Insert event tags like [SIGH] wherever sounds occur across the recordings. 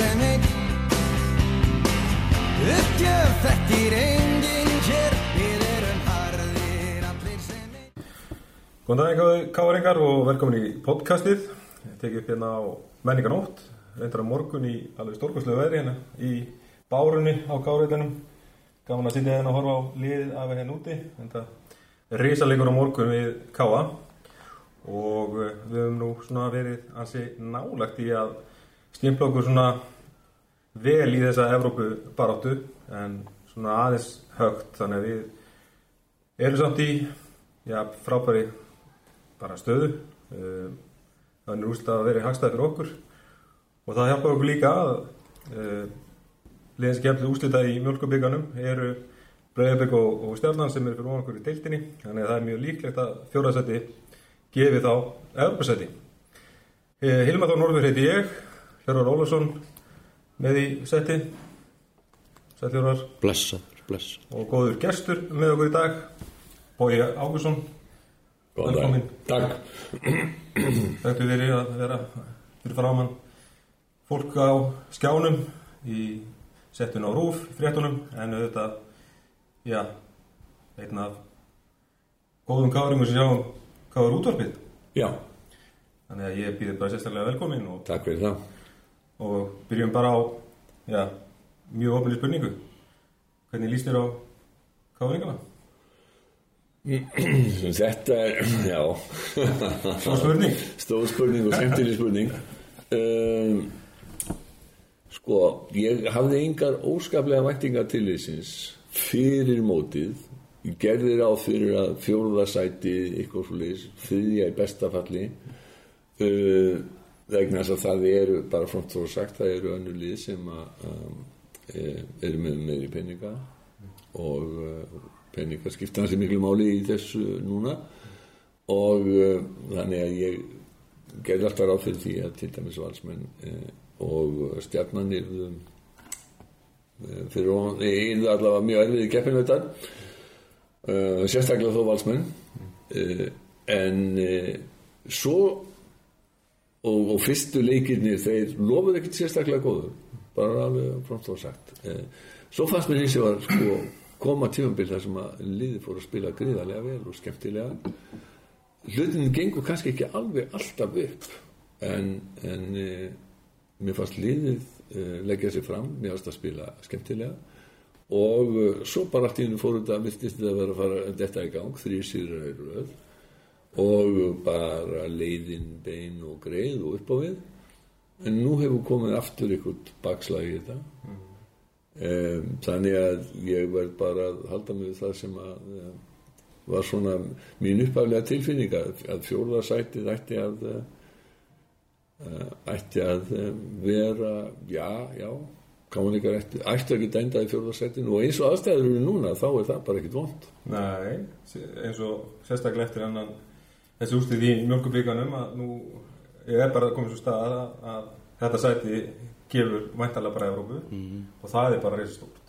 sem einn Uppgjöf þekkir enginn hér Við erum harðir allir sem einn Góðan daginn káringar og velkomin í podcastið. Ég tekið upp hérna á menninganótt, reyndar á morgun í alveg stórkostlegu veðri hérna í bárunni á káriðinum. Gaman að sitja hérna og horfa á liðið af hérna úti. Þetta er risalegur á morgun við káa og eh, við höfum nú svona verið ansi nálagt í að stimpla okkur svona vel í þessa Evrópu baráttu en svona aðeins högt þannig að við erum samt í já, frábæri bara stöðu. Uh, þannig úrst að vera hagstæði fyrir okkur og það hjálpar okkur líka að uh, liðin sem kemur úrslita í mjölkubíkanum eru Breiðabæk og, og Stjarnan sem eru fyrir okkur í deildinni þannig að það er mjög líklegt að fjóraðsæti gefi þá Evropasæti uh, Hilma Þór Norður heiti ég Hjörvar Ólafsson með í seti Sætjórar Blessaður, blessaður. og góður gestur með okkur í dag. Bói Ágúrsson Góðan dag. Þekktu verið að vera fyrir framann fólk á skjánum í settun á rúf, fréttunum en auðvitað, já, einn af góðum káringum sem sjáum káður útvarpið. Já, þannig að ég býði bara sérstaklega velkomin og, takk fyrir það. Og byrjum bara á já, mjög ofnir spurningu hvernig líst þér á káringana? [CLEARS THROAT] Þetta er, já, Svo spurning stóð spurning og skemmtileg spurning. Um, sko, ég hafði engar óskaplega væntingar til þessins fyrir mótið. Ég gerði ráð fyrir að fjóruðarsæti, eitthvað svo leiðis, þriðja í bestafalli. Uh, vegna þess að það eru, bara frónt þó sagt, það eru önnur lið sem að, um, eh, eru með meiri peninga og uh, peninga skipta hansi miklu máli í þessu núna. Og uh, þannig að ég gerði alltaf ráð fyrir því að til dæmis valsmenn uh, og stjarnan yrðu uh, fyrir ofan, yrðu allavega mjög erfið í keppinu þetta sérstaklega þó valsmenn. En svo og, og fyrstu leikirnir þeir lofuðu ekkert sérstaklega góðu bara alveg frómt og sagt. Eh, svo fannst mér eins og var sko, koma tífambil þar sem að liði fór að spila gríðarlega vel og skemmtilega. Hlutin gengur kannski ekki alveg alltaf upp en, en eh, mér fannst liðið eh, leggja sér fram. Mér fannst að spila skemmtilega. Og eh, svo bara allt í hennu fór þetta að vera að fara þetta í gang þrýr síður röð og bara leiðin bein og greið og upp á við. En nú hefur komið aftur ykkur bakslag í þetta. Um, þannig að ég verð bara að halda mig það sem að um, var svona mín uppaflega tilfinning að, að fjórðarsætið ætti að uh, ætti að um, vera já, já ætti að geta endað í fjórðarsætinu og eins og aðstæður eru núna þá er það bara ekkit vond Nei, eins og sérstaklega eftir annan þessi ústið í mjölkubíkanum að nú er bara að koma svo stað að, að þetta sæti gefur væntalega bara Evrópu og það er bara reysastórt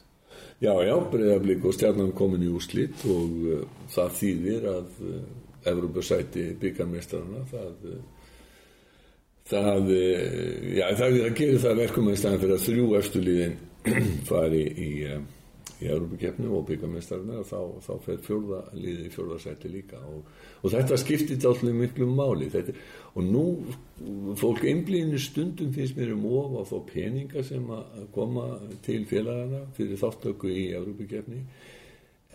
Já, já, breyðablík og stjarnan komin í úrslit og uh, það þýðir að uh, Evrópusæti byggarmestrarna það uh, það, uh, já, það, það gerir það verkum í staðan fyrir að þrjú eftir liðin [CLEARS THROAT] fari í, uh, í Evrópukeppnu og byggarmestrarna þá, þá fer fjórða liði í fjórða sæti líka. Og, og þetta skiptir alltaf miklu máli. Þetta, og nú fólk einblíðinu stundum finnst mér um of á þá peninga sem að koma til félagana fyrir þáttöku í Evrópukeppni.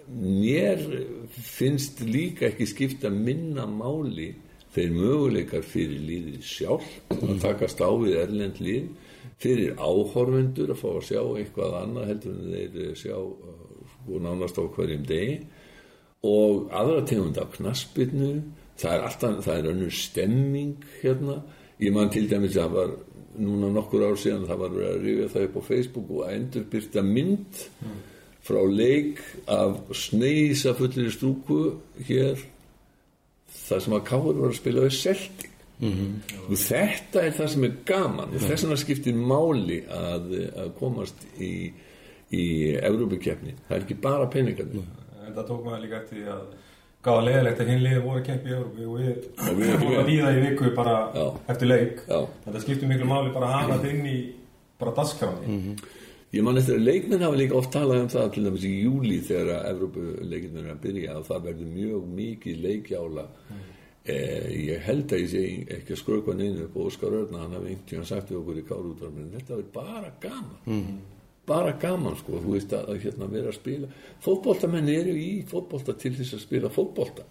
Mér finnst líka ekki skipta minna máli þeir möguleikar fyrir líðið sjálf að takast á við erlend líð fyrir áhorfendur að fá að sjá eitthvað annað heldur en þeir sjá uh, sko nánast á hverjum degi. Og aðra tegund af knaspinu það er alltaf, það er önnur stemming hérna, ég man til dæmis að það var núna nokkur ár síðan það var verið að rifja það upp á Facebook og að endurbyrta mynd frá leik af sneisa fullir stúku hér það sem að Káur var að spila við Celtic og þetta er það sem er gaman og þess vegna skiptir máli að, að komast í í Evrópukeppni, það er ekki bara peningarnir. En það tók maður líka eftir að gáða leðilegt að liðin voru að keppi í Evrópu. Og við Og við- erum búin að líða í viku bara Já. eftir leik. Þetta skiptir miklu máli bara að hafa þetta inn í bara dasgráni Ég man eftir að leikmenn hafa líka oft talað um það til dæmis í júli þegar að Evrópuleikinn er að byrja að það verður mjög mikið leikjála eh, ég held að ég sé ekki að skrökva neinu upp á Óskar Örna hann hafi einhvern tíðan sagt við okkur í Kárútarminn þetta verður bara gaman. Bara gaman sko, þú veist að, að hérna vera að spila. Fótboltamenn eru í fótbolta til þess að spila fótbolta.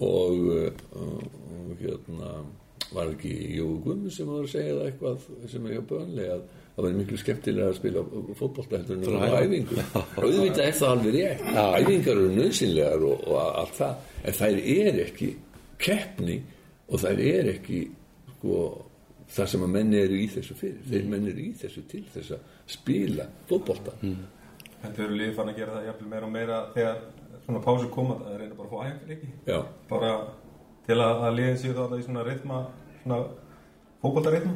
Og, uh, og hérna var ekki Jói Guðmund sem var að segja það eitthvað sem er hjá bönlega að það var miklu skemmtilega að spila fótbolta heldur en á æfingu? Og auðvitað er það alveg rétt. Æfingar eru nöðsynlegar og, og allt það en þær er ekki keppni og þær er ekki sko það sem að menni eru í þessu fyrir. Þeir menni eru í þessu til þess að spila fótbolta. Þetta eru liðið fann að gera það jafnvel meira og meira þegar svona pásu koma það er reyna bara að fá æfingarleiki? Já, bara til að, að liðin séu þá í svona rithma svona fókbaltarithma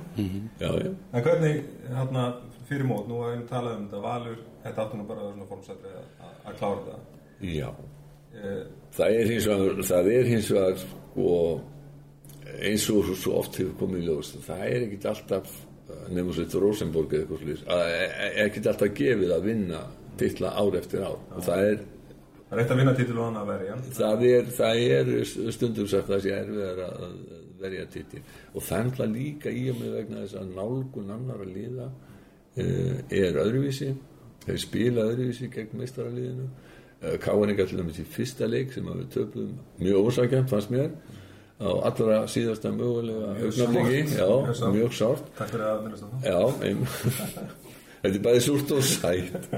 já, já. En hvernig hérna fyrir mót, nú að við talað um þetta valur, þetta áttu nú bara svona formsætri að, að, að klára þetta. Já það er hins vegar það er hins vegar sko, eins og svo oft hefur komið í ljós það er ekkit alltaf nefnum svo þetta Rosenborg eða eitthvað slúðis er ekkit alltaf gefið að vinna titla ár eftir ár. Og það er, það er eitt að vinna titil og hann að verja. Það er, það er stundum sagt að það sé erfiðar að verja titil. Og er náttúrulega líka í og með vegna þess að nálgun annar að liða uh, er öðruvísi. Þeir spila öðruvísi gegn meistaraliðinu uh, Káaninga til dæmis í fyrsta leik sem við töpum mjög ósakjönd fannst mér. Á allra síðasta mögulega augnafliki, já, Mjög sárt. takk fyrir að minnast á það. Já, ein, [LAUGHS] þetta er bæði súrt og sætt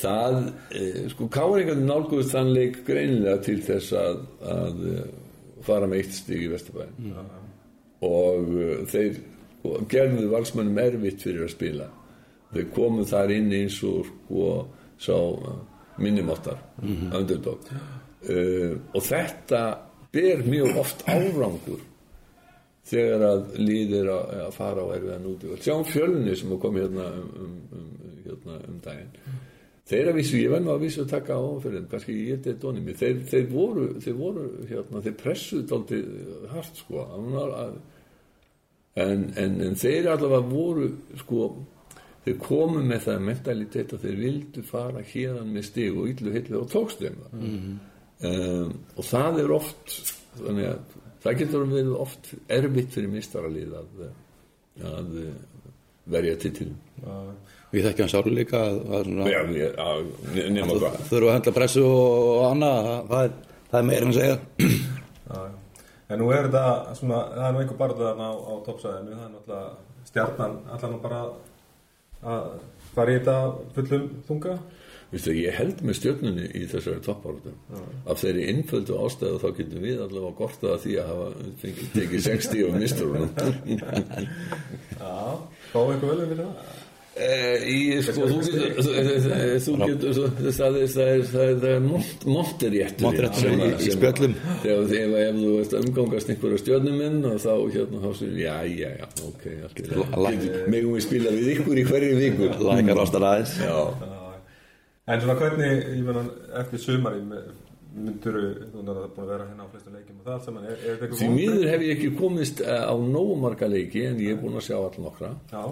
það, e, sko Káringarnir nálguðust þann leik greinilega til þess að, að e, fara með eitt stig í Vesturbæðin og e, þeir sko, gerðu valsmönnum erfitt fyrir að spila. Þeir komu þar inn eins og sko sá minnumáttar underdog uh, og þetta ber mjög oft árangur þegar að líðir að, að fara á erfiðan úti sjáum fjölni sem kom hérna um, um, um, hérna um daginn. Þeir að vísu, ég venn að vísu að taka á þeim, kannski ég er dónið mér. Þeir, þeir voru, þeir voru hérna, þeir pressuðu dálítið hart sko að, en, en, en þeir allavega voru sko þeir komu með það mentalitet að þeir vildu fara hérðan með stig og yllu hillu og tókst þeim það. Um, og það er oft þannig að það getur verið oft erfitt fyrir mistaralið að, að verja titilum Við þekkjum að, að, að, nema að hvað. þurfa að hendla pressu og, og annað það, það, er, það er meira en að segja. Já, já. En nú er þetta svona, það er nú einhver barðu þarna á, á toppsæðinu, það er náttúrulega stjarnan allan bara að fara í þetta fullum þunga. Vistu, ég held með stjörnunni í þessari toppáratu af þeirri innföldu ástæðu þá getum við allavega gott að því að hafa fengið tekið 60 og mistur [LAUGHS] Já. Fá eitthvað vel við það? Eh, í, sko, þú getur þú getur það er er, er, er Monteréttur í- í spjöllum. ef þú veist umgangast einhverja stjörnuminn og þá hérna þá sér já já já ok Getur- megum við spila við ykkur í hverju viku? Lækar ástar aðeins. En svona hvernig, ég meina, eftir sumari myndur þú að vera hérna á flestum leikjum og það allt saman, er, er þetta Því eitthvað miður hef ég ekki komist eh, á nógu marga leiki en ég er búin að sjá all nokkra Já,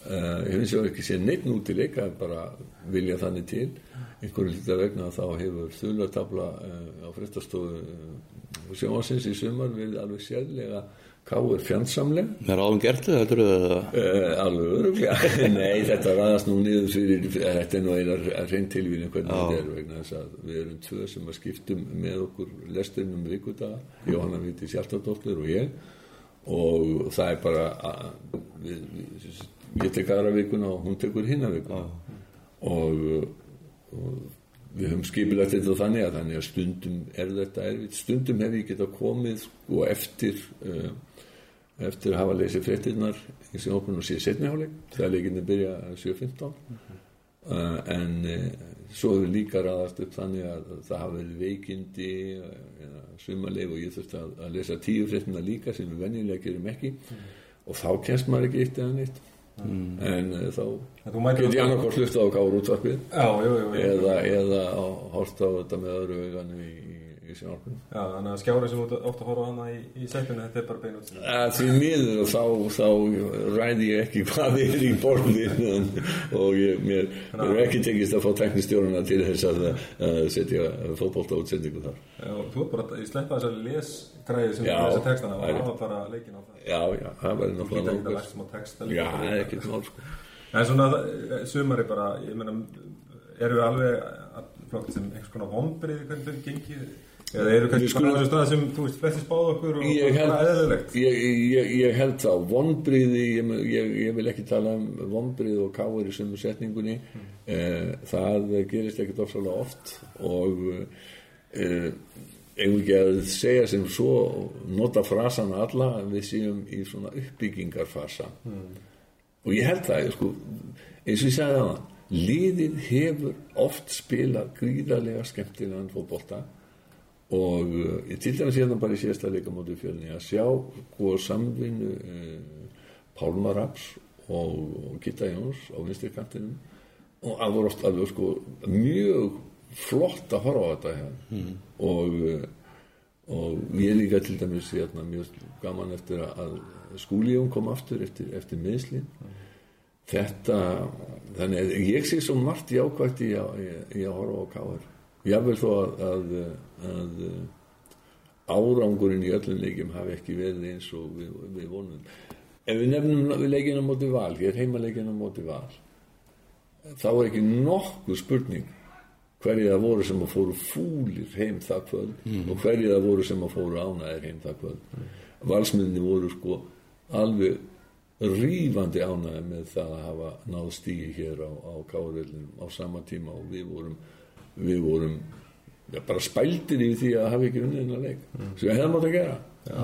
Uh, ég finnst ég ekki séð neitt út í leika en bara vilja þannig til. Einhverju lítið vegna að þá hefur þulartabla uh, á fréttastofu uh, sjónvarsins í sumar verið alveg sérlega káir fjandsamleg. Mér áðum gert uh, alveg öruglega [LAUGHS] nei þetta ræðast nú niður fyrir þetta er nú einar reynd tilvíðin hvernig þetta er vegna þess að við erum tvö sem að skiptum með okkur lestinum vikudaga Jóhanna Viti Sjaltadóttir og ég. Og það er bara að, við, við, ég tek aðra vikuna og hún tekur hinna vikuna. Og, og við höfum skipilagt þetta þannig að þannig að stundum er þetta erfitt. Stundum hef ég geta komið sko eftir uh, eftir að hafa leysið fréttinnar í sem opnum og síðan setniháleik þegar leikinni byrja 7.15 uh, en uh, svo hefur líka raðast upp þannig að það hafa verið veikindi eða sumarleif og ég þurfti að, að lesa tíu fréttina líka sem við venjulega gerum ekki. Og þá kemst maður ekki eitt eða neitt en þá En þú mætir get ég annarkort hlusta á káru útvarpið eða, eða á- horft á þetta með öðru auganu í, í, sjónarkunum Já, þannig að skjári sem ofta að horfa hana í, í setjunni, þetta er bara bein út. að því miður og þá, þá ræði ég ekki hvað er í borðinu og ég, mér, er ekki tekist að fá teknistjóruna til þess að, að setja fótbolta útsendingu þar Já, þú er bara að sleppa þessari lesgræði sem Já, þú lesa textana og hafa bara leikin á það. já, já, það Þú náttúrulega ekki að já, ekkert mál sko En svona það- sumari bara, ég meina, eru við alveg flokkt sem einhvers konar vombrið hvernig þau gengið? Eða eru kannski bara þessu stað sem, þú veist, flesti spáð okkur og ég held, bara eðlilegt? ég, ég, ég held þá vonbriði, ég, ég, ég vil ekki tala um vonbriði og káir í sömu setningunni. Eh, það gerist ekkert ofsalega oft og eh, eigum ekki að segja sem svo nota frasana alla við séum í svona uppbyggingarfasa. Og ég held það sko, eins og ég sagði það liðið hefur oft spilað gríðarlega skemmtilegan fótbolta og ég til dæmis hérna bara í síðasta leika móti fjölni að sjá hvað samvinnu uh, Pálmar Raps og, og Gitta Jóns á vinstri kantinum. Og það voru oft alveg sko mjög flott að horfa á þetta hérna. Og uh, og ég líka til dæmis hérna, mjög gaman eftir að skúlíum kom aftur eftir, eftir meðslin þetta þannig að ég sé svo margt jákvægt í að horfa á káður jável þó að, að, að árangurinn í öllum leikjum hafi ekki verið eins og við, við vonum. Ef við nefnum við leikina móti val hér heima leikina móti val þá er ekki nokkuð spurning hverju það voru sem að fóru fúlir heim það kvöld og hverju það voru sem að fóru ánæðir heim það kvöld. Valsmiðni voru sko alveg rífandi ánæði með það að hafa náð stígi hér á, á káðurveldinum á sama tíma og við vorum við vorum ja, bara spældir í því að hafa ekki unnið hennar leik sem við hefðum átt að gera. Já,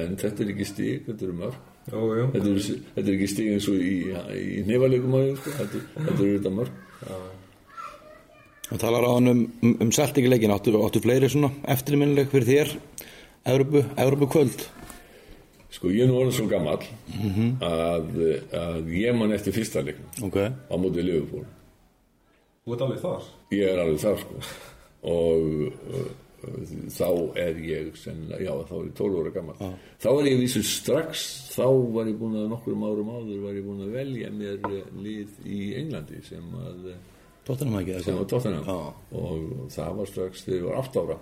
en þetta er ekki stíg, þetta eru mörg jú. þetta er, þetta er ekki stíg eins og í, í nefalekum á sko. þetta, þetta eru þetta mörg Og talar á hann um, um, um seltingileikin, áttu, áttu fleiri svona eftirminnileg fyrir þér, Evrópu, Evrópu kvöld. sko ég er nú orðin svo gamall að, að ég man eftir fyrsta leiknum Ok. á móti Liverpool Þú ert alveg þar. ég er alveg þar sko. Og uh, uh, þá er ég sennilega, já þá er ég 12 ára gammal þá var ég vísur strax þá var ég búin að nokkrum árum áður var ég búin að velja mér eh, lið í Englandi sem að Tóttunum ekki? sem var Tottenham. Já. og það var strax þegar ég var 8 ára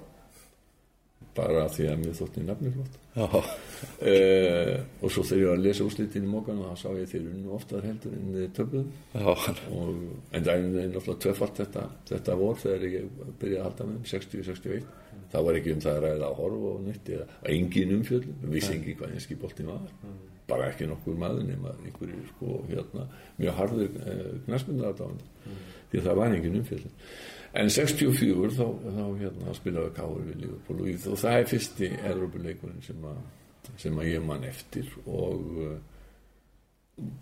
bara því að mér þótti nafnir flott. Uh, [LAUGHS] og svo þegar ég var að lesa úrslitin í mókan þá sá ég þeir unnu oftar heldur en þeir töfðum og, en það er náttúrulega tvöfalt þetta, þetta vor þegar ég byrjaði að halda með 60-61 það var ekki um það að ræða að horfa og nýtt eða engin umfjöld, við vissi ekki hvað einski boltin var. Bara ekki nokkur maður nema einhverjir sko hérna mjög harður eh, knastmynda því að það var engin umfjöld en 64 þá, þá hérna spilaði Káur við Liverpool. Og, og það er fyrsti Evrópuleikurinn sem, sem að ég man eftir. Og uh,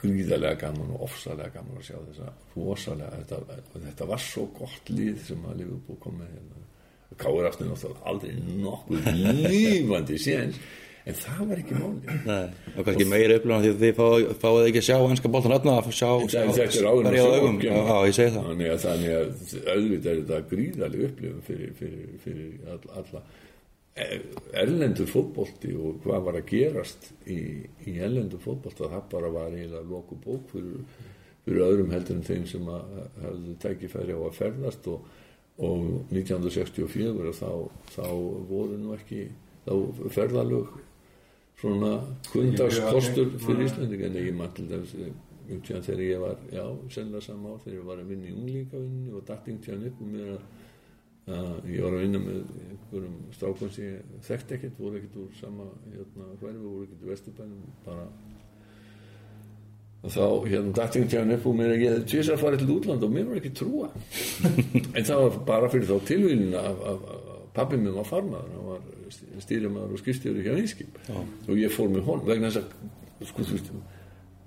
gríðarlega gaman og ofsalega gaman að sjá þessa rosalega, þetta, þetta var svo gott lið sem að Liverpool kom með hérna. Káur aftur náttúrulega aldrei nokkuð [LAUGHS] lífandi séns en það var ekki máli Nei, og kannski meira upplöðan því að þið fáið fáið ekki að sjá ennska boltan öllna að sjá, er berja á augum. Þannig að, þannig að auðvitað er þetta gríðarlega upplifum fyrir, fyrir, fyrir all, alla. E- erlendur fótbolti og hvað var að gerast í, í erlendur fótbolti það bara var eiginlega loku bók fyrir, fyrir öðrum heldur en þeim sem að hefðu tækifæri á að ferðast og, og 1964 þá, þá voru nú ekki þá ferðalög svona kundagskostur fyrir Íslandinga en ég mann til þess um tíðan þegar ég var, já, sennilega sama á þegar ég var að vinna í unglíkavinni og datting tíðan upp um mér að, að ég var að vinna með einhverjum strákum sem ég þekkt ekkert, voru ekkert úr sama hérna hverfi, voru ekkert úr vesturbænum bara. Og þá hérna datting tíðan upp um mér að ég hefði tvisar farið til útland og mér var ekki trúa [LAUGHS] en það var bara fyrir þá tilvílin að, að, að pappi minn var farmaður hann var stýrimaður og skýrstjóri hjá einskip og ég fór með hon vegna þess að sko, þú veist,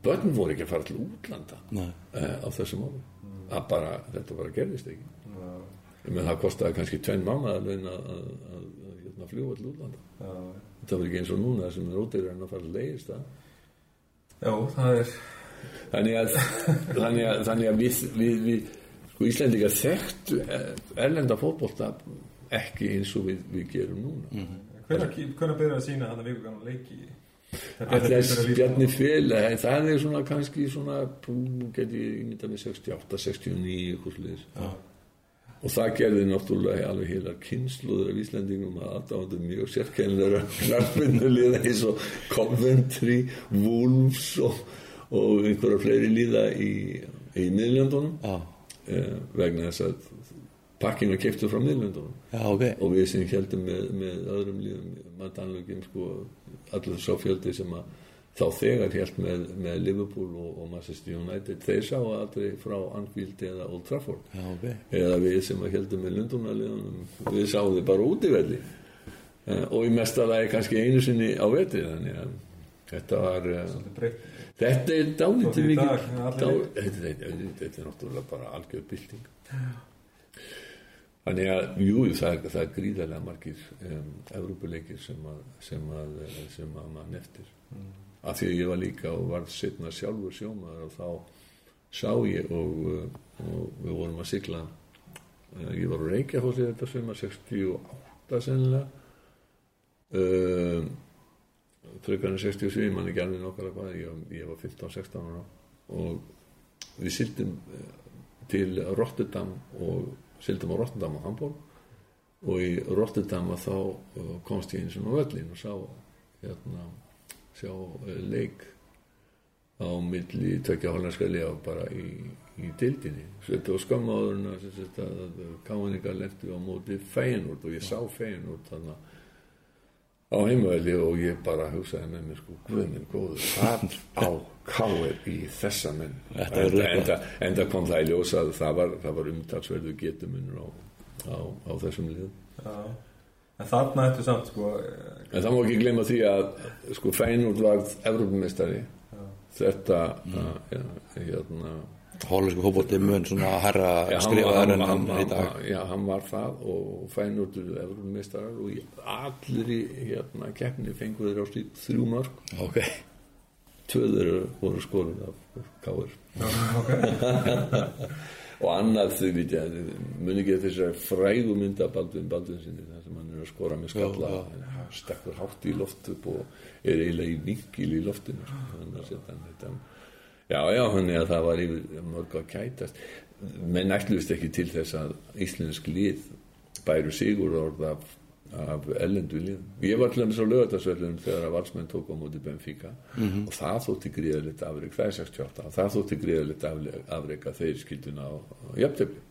börn voru ekki að fara til útlanda Nei. uh, á þessum árum. Að bara, þetta bara gerðist ekki. Ég með það kostaði kannski tvenn mánuð að að, að, að, að hérna, fljúa til útlanda. Já, það var ekki eins og núna sem er ódýrar en að fara að leiðist já, það er, þannig að, þannig að, þannig að við, við, við sko Íslendingar þekktu eh, erlenda fótbolta ekki eins og við, við gerum núna. Hvernig, hvernig byrjar að sína hann að viku kannan leiki? Bjarni Fél, eh, það er svona kannski svona, geti ég ímyndað með 68, 69, eitthvað sliðis. Og það gerði náttúrulega alveg heilar kynsluður af Íslandingum að aðdáðum mjög sérkennlega knarfinnuliða eins og Coventry, Wolves og, og einhverja fleiri liða í, í miðlöndunum Já, eh, vegna þess að pakkinu keftu frá miðlöndunum já, ok. og við sem heldum með, með öðrum líðum maður tannlögum sko allir sá fjöldi sem að þá þegar held með, með Liverpool og, og Manchester United þeir sá aldrei frá Anfield eða Old Trafford Já, ok. eða við sem að heldum með Lundunarliðunum við sáum þið bara út í velli eh, og í mesta lagi kannski einu sinni á vetri þannig að þetta var breytt. þetta er dálítið mikið þetta, er náttúrulega bara algjör bylting þannig að jú, það, er- það er gríðarlega margir um, Evrópuleikir sem að, sem að, sem að mann eftir. Mm. af því að ég var líka og var setna sjálfur sjómaður og þá sá ég og, uh, og við vorum að sigla uh, ég var á Reykjafósi þetta sem að 68 sennilega. Uh, frekar en 67 ég man ekki alveg nokkala hvað ég, ég var 15-16 ára. Og við sildum til Rotterdam og sildum á Rotterdam og Hamburg og í Rotterdam að þá uh, komst ég eins og völlin og sá hérna, sjá uh, leik á milli tökja hollandska liða bara í, í dildinni sagt að káningar leftu á móti Feyenoord og ég sá Feyenoord þannig að á heimavelli og ég bara hugsaði með mér sko, guðminn góður, hvað á káir í þessa menn enda, enda, enda kom það í ljósa að það var, var umtalsverðu getumunur á, á, á þessum liðum Já. En þarna ertu samt, sko, eh, en það má ekki glemma því að sko Feyenoord var Evrópumestari þetta mm. ja, hérna Hólasku fótbolti mun svona herra hann, skrifaðar hann, en hann, hann í dag. hann, já, hann var það og fænútur Evrópumistarar og í allir í hérna, keppni fengu þeir á stíð þrjú mörg Ok. tvöður voru skorin af káir [LAUGHS] og annað þau veit ég muni ekki þessar frægu mynda Baldvin Baldvin sinni þar sem hann er að skora með skalla Já, stekkur hátt í loft upp og er eiginlega í vinkil í loftinu sko. þannig að setja hann þetta já já hann er að það var yfir mörg að kætast. Menn ætluðist ekki til þess að íslensk lið bæru sigur orð af, af ellendu lið ég var til dæmis á lögatarsvöllum þegar að valsmenn tók á móti Benfica. Og það þótti gríðalegt afreg það er 68 og það þótti gríðalegt afreg að þeir skilduna á, á jafntefli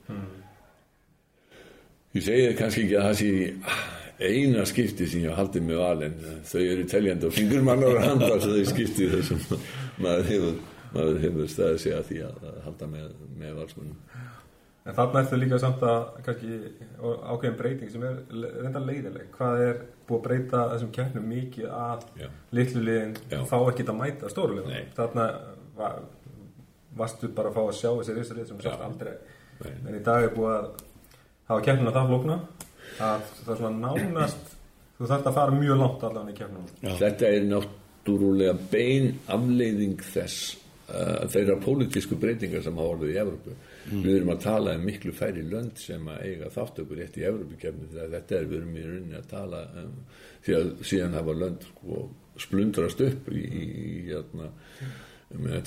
Ég segi kannski ekki að það sé eina skipti sem ég haldið með valin þau eru teljandi og fingur mannar og handar þau skipti þessum maður hefur, maður hefur staðið sig að því að, halda með, með valsmunum en þarna ertu líka samt að kannski ákveðin breyting sem er reyndar leiðileg. Hvað er búið að breyta þessum keppnum mikið að Já. litlu liðin Já. fá ekki að mæta stóru liðin. Nei. Þarna var, varstu bara að fá að sjá þessi risur lið sem Já. aldrei. Nei. En í dag er búið að hafa keppnuna það flókna að það er svona nánast þú þarft að fara mjög langt allan í keppnuna. Þetta er náttúrulega bein afleiðing þess þeirra pólitísku breytingar sem hafa orðið í Evrópu. Við erum að tala um miklu færri lönd sem að eiga þáttökur rétt í Evrópukefni þegar þetta er, við erum í rauninni að tala um, því að síðan hafa lönd sko, splundrast upp í, í, í hérna,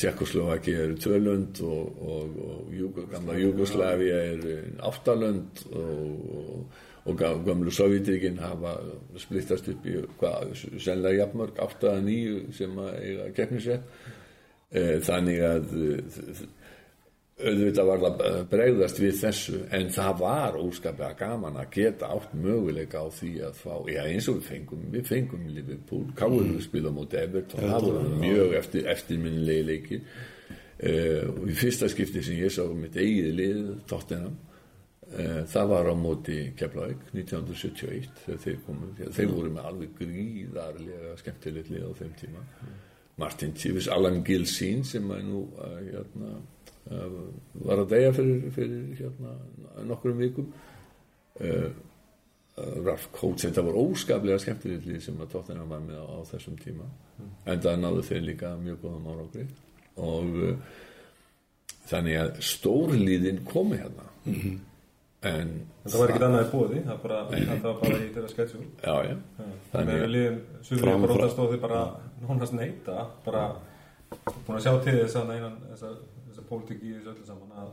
Tjekkoslovaki eru tvö lönd og, og, og Júgo, gamla Jugoslavia eru áttalönd og, og, og gam- gamlu Sovjetíkin hafa splittast upp í hvað, sennilega jafnmörg, átta að nýju sem að eiga keppnisrétt Eh, þannig að eh, auðvitað var það að bregðast við þessu en það var óskaplega gaman að geta átt möguleika á því að fá, já eins og við fengum við fengum Liverpool, Káur við spila móti Everton, það var mjög eftir, eftirminnilegi leikir. Uh, og í fyrsta skipti sem ég sá mitt eigið lið, Tottenham uh, það var á móti Keflavík 1971 þegar þeir komu, þeir voru með alveg gríðarlega skemmtilegt lið á þeim tíma Martin Tífus, Alan Gilsín sem er nú hérna, var að deyja fyrir, fyrir hérna, nokkrum vikum. Uh, uh, Ralf Coates þetta var óskaplega skemmtilegt lið sem að Tottenham var með á, á þessum tíma. En það náðu þeir líka mjög góðum árangri. Og uh, þannig að stórliðin komi hérna. En En það var ekkert annað í bóði, það, bara, það var bara í þeirra sketsjum. já, já, Þannig að liðin suður og þið bara nánast neita, bara búin að sjá til þess að einan þessa, þessa pólitík í þessu öllu saman að,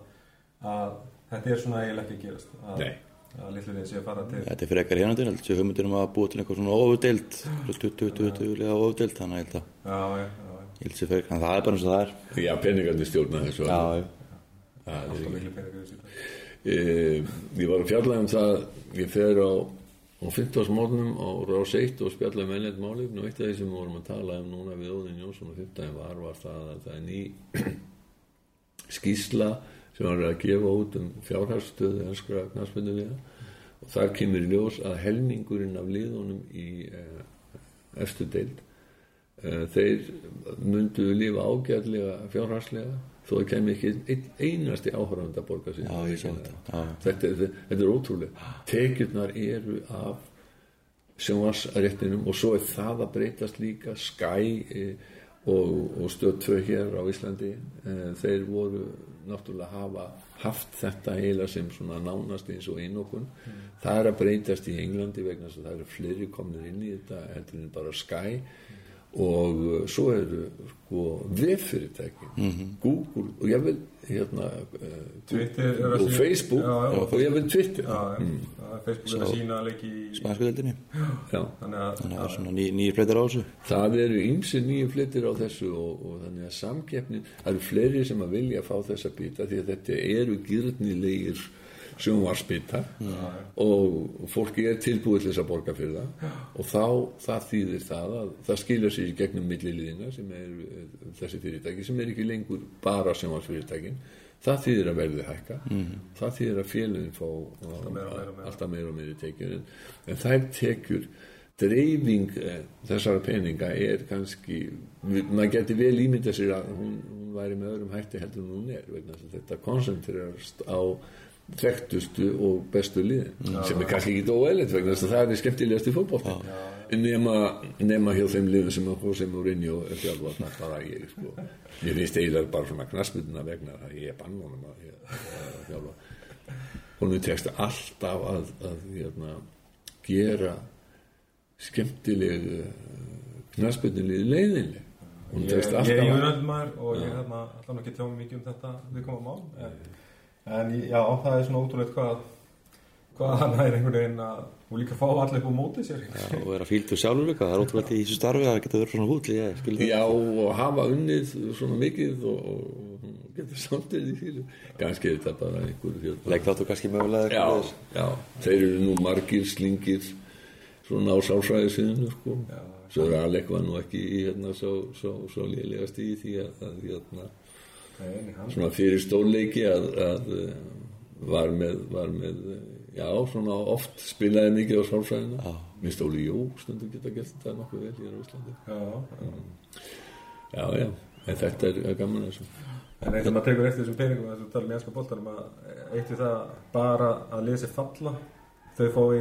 að þetta er svona eiginlega ekki að gerast. Að, Nei. að litlu liðin sé að fara til. Þetta er frekar hérna til, þessi hugmyndir um að búa til eitthvað svona ofurdeild 20-20 lega ofurdeild þannig að ég held að Já, já, já, ég held sér frekar, en það er bara eins og það er já, peningandi stjórna þessu Já, það já. Er ég var að fjalla um það ég fer á á 15. mótnum á Rás 1 og spjalla um ennleitt málefn og eitt af því sem við vorum að tala um núna við Óðin Jónsson og 15. var var það að það er ný [CLEARS THROAT] skýsla sem var að gefa út um fjárhagsstöðu enskra knarspinnulega og þar kemur ljós að helmingurinn af liðunum í eh, efstu deild eh, þeir myndu lifa ágæðlega fjárhagslega þó það kemur ekki einn einasti áhörðand að borga sig. Já, ég sá þetta. Þetta, er- þetta er ótrúlega tekjurnar eru af sjónvarsréttinum og svo er það að breytast líka. Sky e, og, og stöð 2 hér á Íslandi þeir voru náttúrulega hafa haft þetta heila sem svona nánast eins og einokun. Það er að breytast í Englandi vegna þess að það eru fleiri komnir inn í þetta heldur en bara Sky og uh, svo eru sko veffyrirtæki Google og ég vil hérna uh, Twitter er að og sína- Facebook Já, já. og ég vil Twitter. Já, er Facebook er að sína leiki í... Spansku deildinni Já. Þannig að, að það er svona ný, nýjir fleitar á þessu. Það eru ýmsir nýju flyttir á þessu og, og þannig að samkeppnin það eru fleiri sem að vilja fá þessa bita því að þetta eru gyrnilegir sjónvarsbita og fólki er tilbúið til þess að borga fyrir það. Og þá það þýðir það að það skilja sig í gegnum milliliðina sem er eh, þessi fyrirtæki sem er ekki lengur bara sjónvarsfyrirtækin það þýðir að verði hækka. Það þýðir að félagin fá alltaf meira og meira meira. meira meira tekjur. En, en þær tekjur dreifing eh, þessara peninga er kannski maður geti vel ímynda sér að hún, hún væri með öðrum hætti heldur en hún er þetta koncentrerast á þekktustu og bestu liðin sem er kannski ekki óæðilegt vegna þess að það er skemmtilegast í fótbolta. Nema, nema hjá þeim liðin sem að Jose Mourinho er þjálfa það bara ég sko. Ég finnst eiginlega bara svona knassmyndina vegna að ég er bann honum að, að þjálfa. Honum tekst alltaf að, að hérna, gera skemmtileg knassmyndinlið leiðinleg. Hún Ég, ég er að júnöldmaður og ég hérna alltaf ekki tjá mig mikið um þetta við komum mál en, já, það er svona ótrúlegt hvað hvað hann er einhvern veginn að og líka fá allir upp á móti sér Já, og vera fíldu sjálfur það er ótrúlega í þessu starfi að geta verið svona skil það Já, og hafa unnið svona mikið og, og getur samtidig í því kannski er þetta bara einhver hérna. Legg þáttu kannski mögulega já, já, þeir eru nú margir slingir svona á sálfræði síðan sko. svo er Alek var nú ekki í hérna svo, svo, svo lélegast í því að, að hérna, svona fyrir stórleiki að, að eh, var með, var með eh, já, svona oft spilaði mikið á sálfræðina minnst Óli Jó stundum geta gert þetta nokkuð vel í Íslandi já, já. Já, já, en þetta er er gaman þessu. en eins og maður tekur eftir þessum peningum þess að tala um í enska boltanum að eitt við það bara að liða sér falla þau fái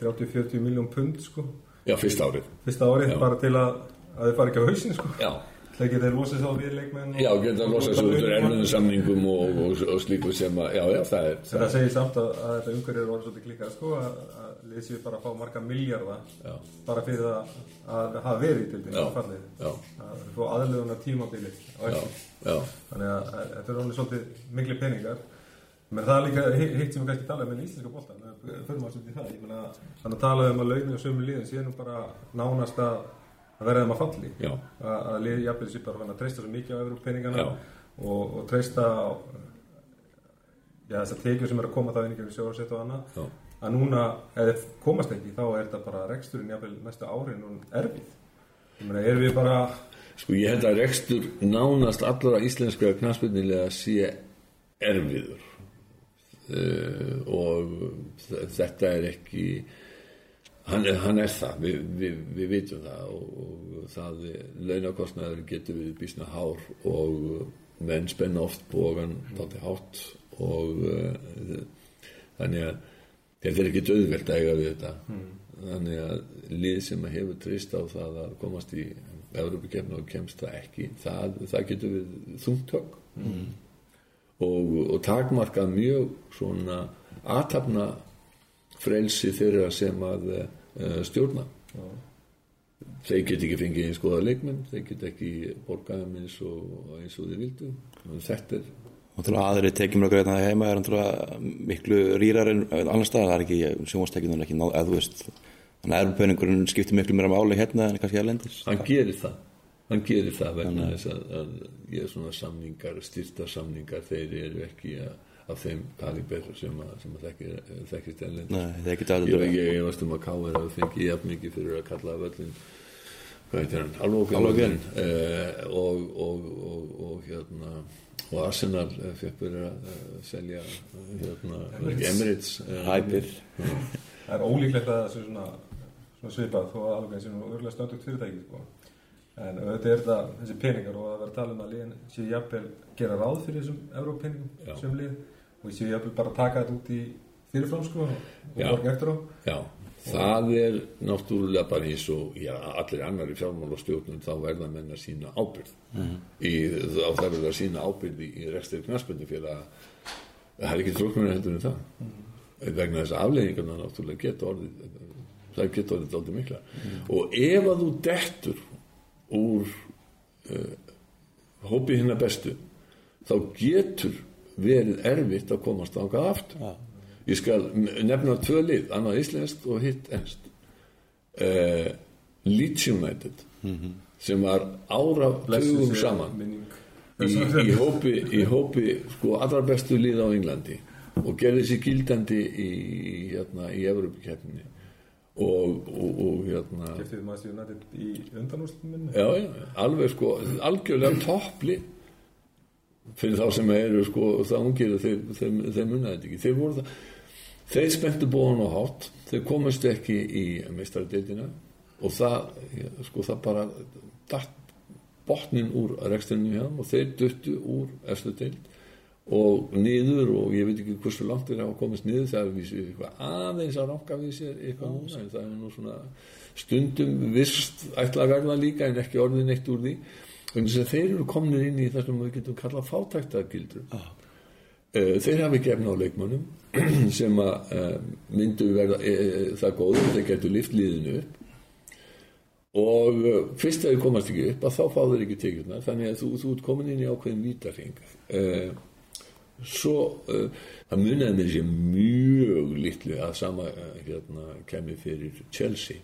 30-40 miljón pund sko Já, fyrsta árið. fyrsta árið Já. bara til að að þau fara ekki á hausinn sko Já. Það geta losið þá við leikmenn Já, geta losa sig út úr erfiðum samningum og, og, og slíku sem að, já, já, það er, En það það segir samt að, að þetta umhverfið er orðið svolítið klikkað sko að, að séu bara að fá marga miljardar Já. bara fyrir að, að hafa verið til því að fá aðlöðunar tímabili þannig að, þetta er orðið svolítið mikli peningar. Menn það er líka hi- hitt sem við kannski tala um með íslenska boltan fyrir maður svolítið það. Þannig að tala um að launin og sömu liðin séu nú bara nánast að að þeim að falli. Að, að liði jafnvel sér bara að treysta svo mikið á Evróp peningana Já. og, og treysta á já, þessar tekjur sem er að koma það gegnum sjóðarsett og annað. Að núna, ef þið komast ekki þá er þetta bara reksturinn jafnvel næstu árin og erfið. Erum við bara Sko, ég held að rekstur nánast allra íslenska knastbyrnilega sé erfiður. Uh, og þetta er ekki hann er, hann er það, við, við, við vitum það og, það launakostnaður getur við býsna hár og menn spenna oft bógan þátti hátt og uh, þannig að þetta er ekki döðvelt að eiga við þetta. Þannig að lið sem að hefur trist á það að komast í Európa-kefna og kemst það ekki það, það getur við þungtök og, og takmarkað mjög svona aðtapna frelsi þeirra sem að uh, stjórna. Þeir get ekki fengið eins góða leikmenn þeir get ekki borgaðum eins og, eins og þeir vildu. Þetta er að aðri tekjum að greiðna það heima er miklu rýrar en annar stað, það er ekki sjónvastekjum ekki náð, eða þú veist þannig að erfupöningurinn skiptir miklu meira máli hérna en kannski erlendis. Hann gerir það. Hann gerir það vegna þess að, að ég er svona samningar, styrta samningar þeir eru ekki að, af þeim kaliber sem að, sem að þekkist það geta Ég, alveg ég, ég varst um að Káir hafi fengið jafn mikið fyrir að kalla völlin hvað heitir hann, alveg Alvógen. eh, og, og, og, og hérna og Arsenal eh, fekk fyrir að eh, selja hérna, Emirates. Hæpir [LAUGHS] Það er ólíklegt að það sé svona, svona svipað þó að alveg sé nú örgulega stöndugt fyrirtæki sko. en auðvitað er þetta þessi peningar og að vera að tala um að liðin séu jafnvel gera ráð fyrir þessum Já. európeningum sem lið og séu jafnvel bara að taka þetta út í fyrirfram sko og borga eftir á. Já, það er náttúrulega bara eins og já, allir annar í fjármál og stjórnum þá verða menn að sína ábyrð í, þá það verða að sína ábyrð í, í restir knarsböndu fyrir að það er ekki tróknur heldur en það. Vegna þess að afleggingarna náttúrulega geta orðið það geta orðið dálítið mikla og ef að þú dettur úr uh, hópi hinna bestu þá getur verið erfitt að komast ángað aftur. Ég skal nefna tvö lið annað íslenskt og hitt ennst uh, Leeds United sem var ára tugum saman minning. í, í hópi, í hópi sko allra bestu lið á Englandi og gerði sér gildandi í, í, hérna, í Evropakeppninni og, og, og hérna Keftir maður United í undanúrstum minni já, já, alveg sko algjörlega toppli fyrir þá sem eru sko það ungir þeir, þeir, þeir munnaði þetta ekki. Þeir voru það þeir spenntu bóðan á hátt þeir komast ekki í meistaradeildina og það sko það bara datt botnin úr rekstinu hjá og þeir duttu úr eftir deild og niður og ég veit ekki hversu langt þeir hafa komist niður það er vísi eitthvað aðeins að ranka við sér eitthvað núna en það er nú svona stundum vist ætla að verða líka en ekki orðið neitt úr því þess að þeir eru komnir inn í það sem við getum kallað fátæktagildur ah. þeir hafi gefna á leikmönnum [CLEARS THROAT] sem að uh, myndu verða uh, það góður þeir getur lift liðinu upp. Og fyrst að þeir komast ekki upp að þá fá þeir ekki tekjurnar. Þannig að þú, þú ert komin inn í ákveðin vítarhing uh, svo það munaði mér sér mjög litlu að sama hérna kemi fyrir Chelsea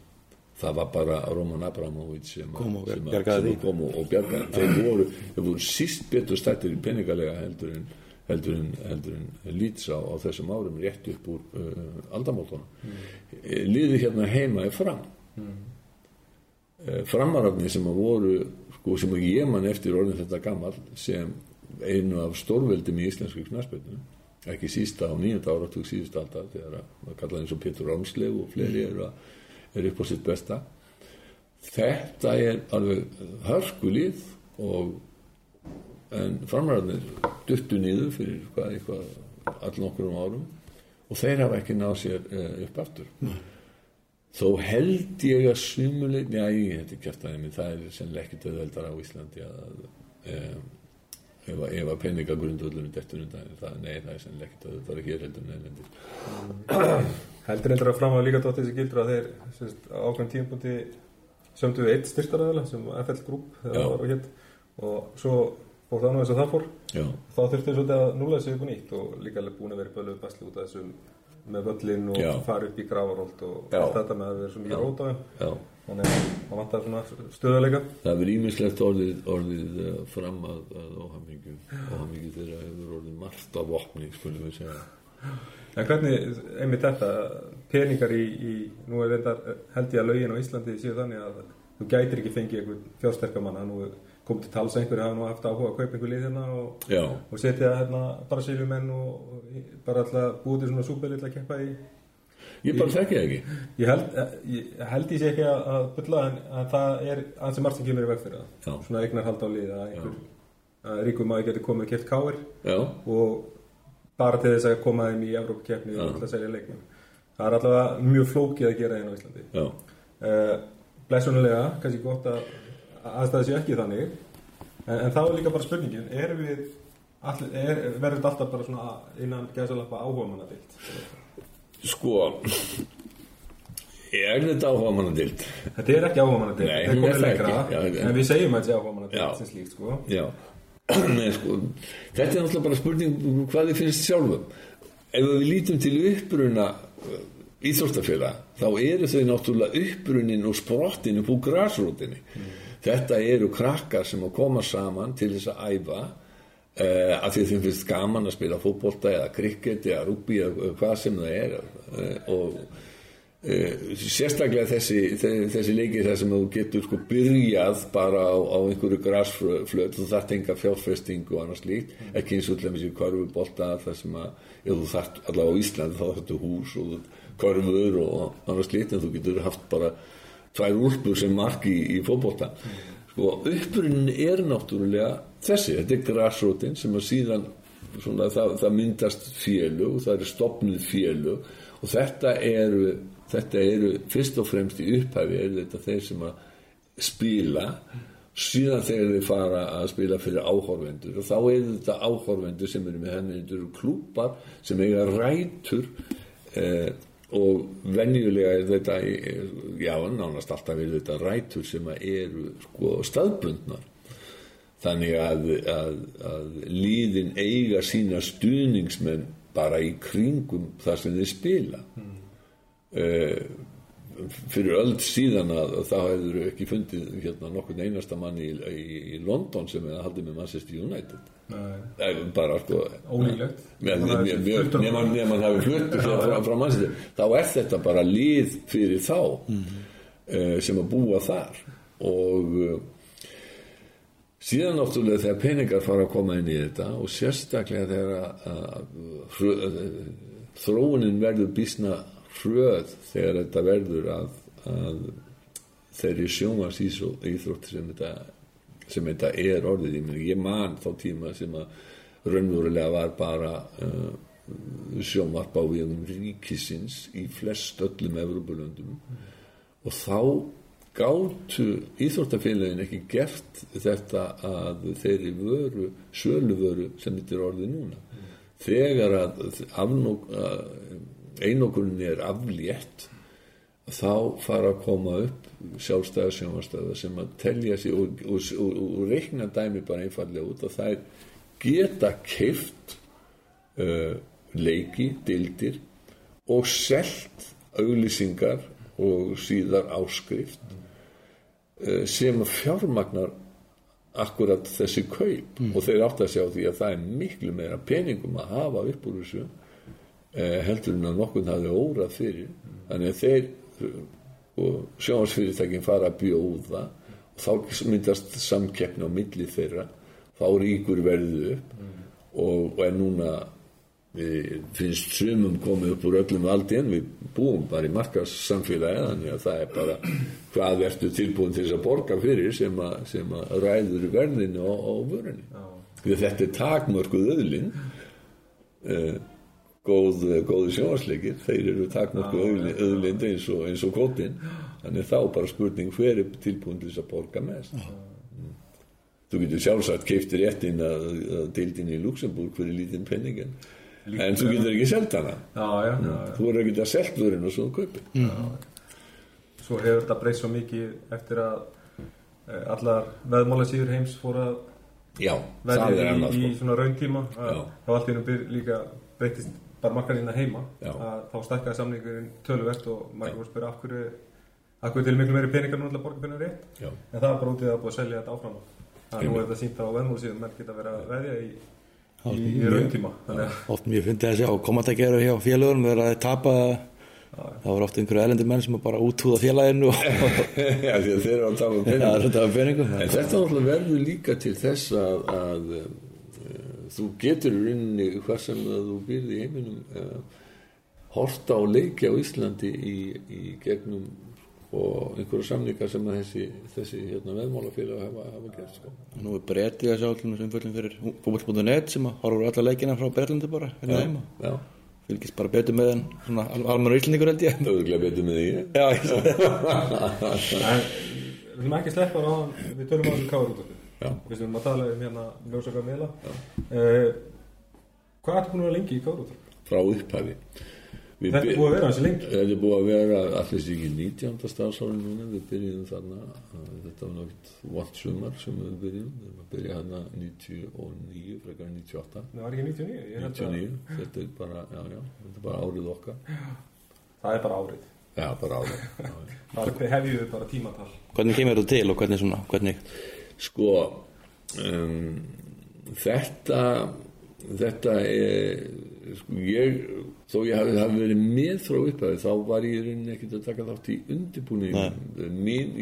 það var bara Roman Abramovich sem, að- Kom og sem, að- bjargaði sem því. að kom og, bjargaði þeir voru, þeir voru síst betur stættir í peningalega heldur en heldur en, en Leeds á, á þessum árum rétt upp úr uh, aldamótonum mm. liði hérna heima er fram mm. framarafni sem að voru sko, sem að ég man eftir orðin þetta gammal sem einu af stórveldum í íslensku knarspöldinu ekki sísta á nýjönda áratug síðust aldar þegar að kallaði eins og Pétur Rámslev og fleiri eru, að, eru upp á sitt besta. Þetta er alveg hörkulið og en framræðinir duttu niður fyrir hvað, eitthvað all nokkur um árum og þeir hafa ekki náð sér uh, upp aftur. Þó held ég að sumuleik já, ég þetta er kæft aðeins það er sennilega ekkit auðveldar á Íslandi að um, ef, ef að peningagrundvöldunum dettur undan það, nei, það er sennilega ekkit auðveldar að hér heldur en erlendir heldur endur að fram að líka dótt þessi gildur að þeir sérst, ákveðin tímpúti sömdu við eitt styrtaræðala sem FL Group var og og svo fór það nú eins og það fór. Já, þá þurfti svolítið að núlega sig upp á nýtt og líka alveg búin að vera böluð basli út af þessum með völlin og fara upp í grafarólt og þetta með að vera svo mikið rót á þeim þannig að það vantar svona stöðuleika það hefur ímislegt orðið, orðið uh, fram að, að óhamingju. Óhamingju þeirra hefur orðið margt af vopni skulum við segja. En hvernig, einmitt þetta peningar í, í nú er reyndar held ég að lögin á Íslandi séu þannig að þú gætir ekki fengið einhvern fjársterkamann að nú kom til tals einhverju hafa nú haft áhuga að kaupa einhver lið hérna og, og setja hérna bara sílumenn og, bara alltaf búið til svona súpelill að keppa í ég bara þekki það ekki Ég held, ég held ég sé ekki að, að bylla en að það er ansi margt sem kemur í veg fyrir Já. það. Svona eignar halda á lið að einhver að ríkum maður getur komið og keft káir já, og bara til þess að koma þeim í Evrópkeppni og alltaf selja leikmenn. Það er allavega mjög flókið að gera þeim á Íslandi. já, Uh, Blessunulega, kannski gott að að aðstæði séu ekki þannig en, en þá er líka bara spurningin, erum við er, verður þetta alltaf bara svona innan gæðsalappa áhuga manna dild Sko Er þetta áhuga manna dild? Þetta er ekki áhuga manna dild, þetta er er komið lengra. já, en við segjum að þetta sé áhuga manna dild sem slíkt sko. [CLEARS THROAT] Nei, sko, Þetta er náttúrulega bara spurning um hvað þið finnst sjálfum. Ef við lítum til uppruna íþróttafélag þá eru þau náttúrulega upprunin og sprottin upp úr grasrótinni. Þetta eru krakkar sem að koma saman til þess að æfa uh, að því þeim finnst gaman að spila fótbolta eða krikket eða rugby eða hvað sem það er. Uh, og Uh, sérstaklega þessi, þe- þessi leikir þar sem þú getur sko byrjað bara á, á einhverju grasflöt þú þarft enga fjárfestingu og annars líkt ekki eins og til dæmis í körfubolta þar sem að, ef þú þarft allavega á Íslandi þá þarftu hús og körfur og annars líkt en þú getur haft bara tvær úlpur sem mark í, í fótbolta sko upprunin er náttúrulega þessi, þetta er grasrótin sem að síðan svona, það, það myndast félög, það eru stopnuð félög og þetta eru þetta eru fyrst og fremst í upphæfi eru þetta þeir sem að spila. Síðan þegar þeir fara að spila fyrir áhorfendur og þá eru þetta áhorfendur sem eru með henni klúpar sem eiga rætur eh, og venjulega er þetta já, nánast alltaf er þetta rætur sem eru sko staðbundnar þannig að, að, að líðin eiga sína stuðningsmenn bara í kringum þar sem þeir spila mm. Fyrir öll síðan að, að þá hefur ekki fundið hérna nokkurn einasta mann í, í, í London sem hefði haldið með Manchester United. Eh, bara sko Ólíklegt. Það er mjög- mjög- fullt af- nema hann hafi fluttu frá, frá Manchester þá er þetta bara lið fyrir þá eh, sem að búa þar og uh, síðan náttúrulega þegar peningar fara að koma inn í þetta og sérstaklega þegar að, að, hrö- að þróunin verður bísna hröð þegar þetta verður að, að þeirri sjónvars íþrótt sem þetta, sem þetta er orðið ég, ég man þá tíma sem að raunverulega var bara uh, sjónvarp á við ríkisins í flest öllum Evropulöndum og þá gátu íþróttafélagin ekki gert þetta að þeirri vöru, söluvöru sem þetta er orðið núna. Þegar að afnók, einokunin er aflétt, þá fara að koma upp sjálfstæða sjónvastöða sem að telja sig og, og, og, og reikna dæmi bara einfallega út að þær geta keift uh, leiki, dildir og selt auglýsingar og síðar áskrift uh, sem fjármagnar akkurat þessi kaup. Og þeir átt að sjá því að það er miklu meira peningum að hafa upp úr þessu heldur en að nokkurn hafi órað fyrir. Þannig að þeir uh, og sjónvarsfyrirtækin fara að bjóða og þá myndast samkeppni á milli þeirra. Þá ríkur verðu upp og, og er núna við finnst sumum komið upp úr öllum valdi en við búum bara í markasamfélagi þannig að það er bara hvað verður tilbúin til þess að borga fyrir sem að, sem að ræður verðinu vörunni? Því að þetta er takmörkuð öðlin uh, góð, góðu sjónvarsleikir þeir eru takmörkuð öðlind eins og, og kótin þannig þá bara spurning hver er tilbúin til þess að borga mest? Mm. þú getur sjálfsagt keiftir réttin að, að deildin í Luxemburg fyrir lítinn penningin en þú getur ekki selt hana. Já, já, já, já. þú er ekki að selt vörun og svo kaupi Svo hefur þetta breyst svo mikið eftir að eh, allar veðmála síður heims fór að verði er í, í sko. svona rauntíma. Þá allt í einu byr líka breytist bara markarinn heima. Að þá stækkaði samningurinn töluvert og margir voru að spyrja af hverju af hverju til miklu meiri peningar nú til að borga peningar rétt? Já. en það er bara út í það að búið að selja þetta áfram. Að nú er þetta sínt á veðmála síðan menn geta verið að veðja í, í, í rauntíma þannig að Oft mjög fyndið að sjá komatækjaru hjá félagunum þegar þeir tapa. Það voru oft einhverju elendi menn sem bara útúða félaginu. Og [LAUGHS] já, að þeir eru að af peningum. en þetta verður líka til þess að, að þú getur í rauninni hvað sem að þú býrði í heiminum uh, horta á leiki á Íslandi í, í gegnum og einhverju samningar sem að þessi, þessi hérna, veðmálafélag hafa, hafa gert sko. Nú er breytið að sjá allir umföllum fyrir fútboll.net sem horfur alla leikina frá Berlandi bara hérna heima. já, fylgist bara betur með en svona al- almennur íslendingur held ég. Það er auðvitað betur með því Já, ég [LAUGHS] en við erum ekki sleppa á við tölum á þessu káður út Já. Við erum að tala um hérna ljósaka meila uh, Hvað ertu búin að vera lengi í Káruðarp? frá upphafi. Við Þetta er búið að vera hansi lengi. Þetta er búið að vera allir sér ekki 19. stafsári núna, við byrjum þarna, uh, þetta var náttúrulega vant sumar sem við byrjum, við erum að byrja hérna 99, frekar 98, Það var ekki 99 ég held að- 99, þetta er bara, já, já, þetta er bara árið okkar, Það er bara árið. Já, bara já. [LAUGHS] Það hefjum við bara tímatal. Hvernig kemur þetta til og hvernig svona, hvernig Sko, um, þetta, þetta er, sko, ég, þó ég hafi, hafi verið með frá upphæði, þá var ég rauninni ekkert að taka þátt í undirbúning.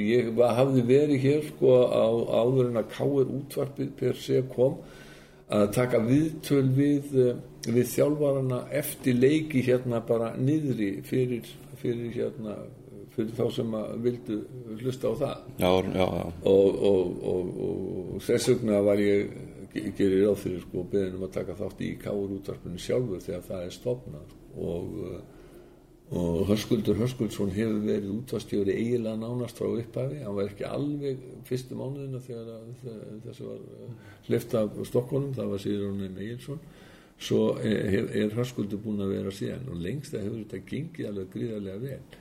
Ég var, hafði verið hér, sko, á áður en að káir útvarpið per se kom, að taka viðtöl við, eh, við þjálfarana eftir leiki hérna bara niðri fyrir, fyrir hérna, fyrir þá sem að vildu hlusta á það. Já, já, já, og, og, og, og vegna var ég ge- gerir ráð fyrir sko beðin um að taka þátt í káur útvarpinu sjálfur þegar það er stofnað. Og, og Höskuldur Höskuldsson hefur verið útvarstjóri eiginlega nánast frá upphafi. Hann var ekki alveg fyrstu mánuðina þegar þessu var hlifta af Stokkólum, það var Sigurðun Egilson svo er, er Höskuldur búin að vera síðan. Og lengst að hefur þetta gengið alveg gríðarlega vel. Eh,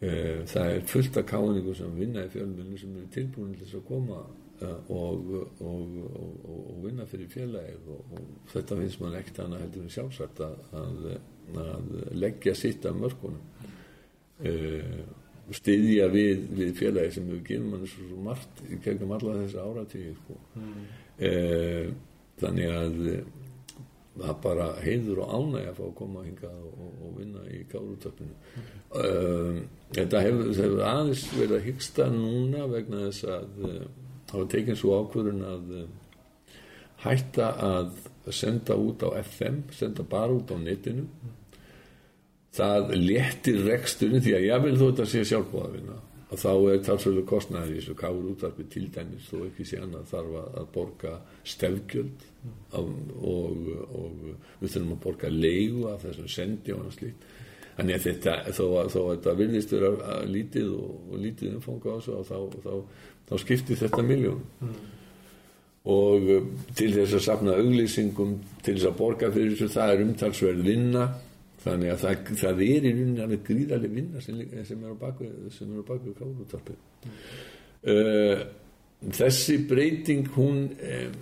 það er fullt af káningu sem vinna í fjölmjölinu sem eru tilbúin til þess að koma eh, og, og, og, og, vinna fyrir félagið og, þetta finnst mann ekkert annað heldur en sjálfsagt að, að, leggja sitt af mörkunum uh, styðja við, við félagið sem hefur gefið mann svo, margt í gegnum alla þessi áratíði sko. mm. þannig að eh, það er bara heiður og ánæg að fá að koma hingað og, og, vinna í kárutöfninu um, þetta hefur, það hefur aðeins verið að hyggsta núna vegna þess að uh, hafa tekið svo ákvörðun að uh, hætta að senda út á FM senda bara út á netinu. Það léttir reksturinn því að ég vil þó þetta sé sjálfbóðavinna að þá er talsvölu kostnæður í þessu káur útvarpi til dæmis þó ekki sé annað þarf að, borga stefgjöld og, og við þurfum að borga leigu af þessum sendi og annað slíkt. Þannig að þetta, þó að, þetta vera að lítið og, og lítið umfanga á þessu og þá, þá, þá skiptir þetta miljónum og uh, til þess að safna auglýsingum til þess að borga fyrir þessu það er umtalsverð vinna þannig að það, það er í rauninni alveg gríðarlega vinna sem, sem er á baku á baku kárutarpi uh, þessi breyting hún um,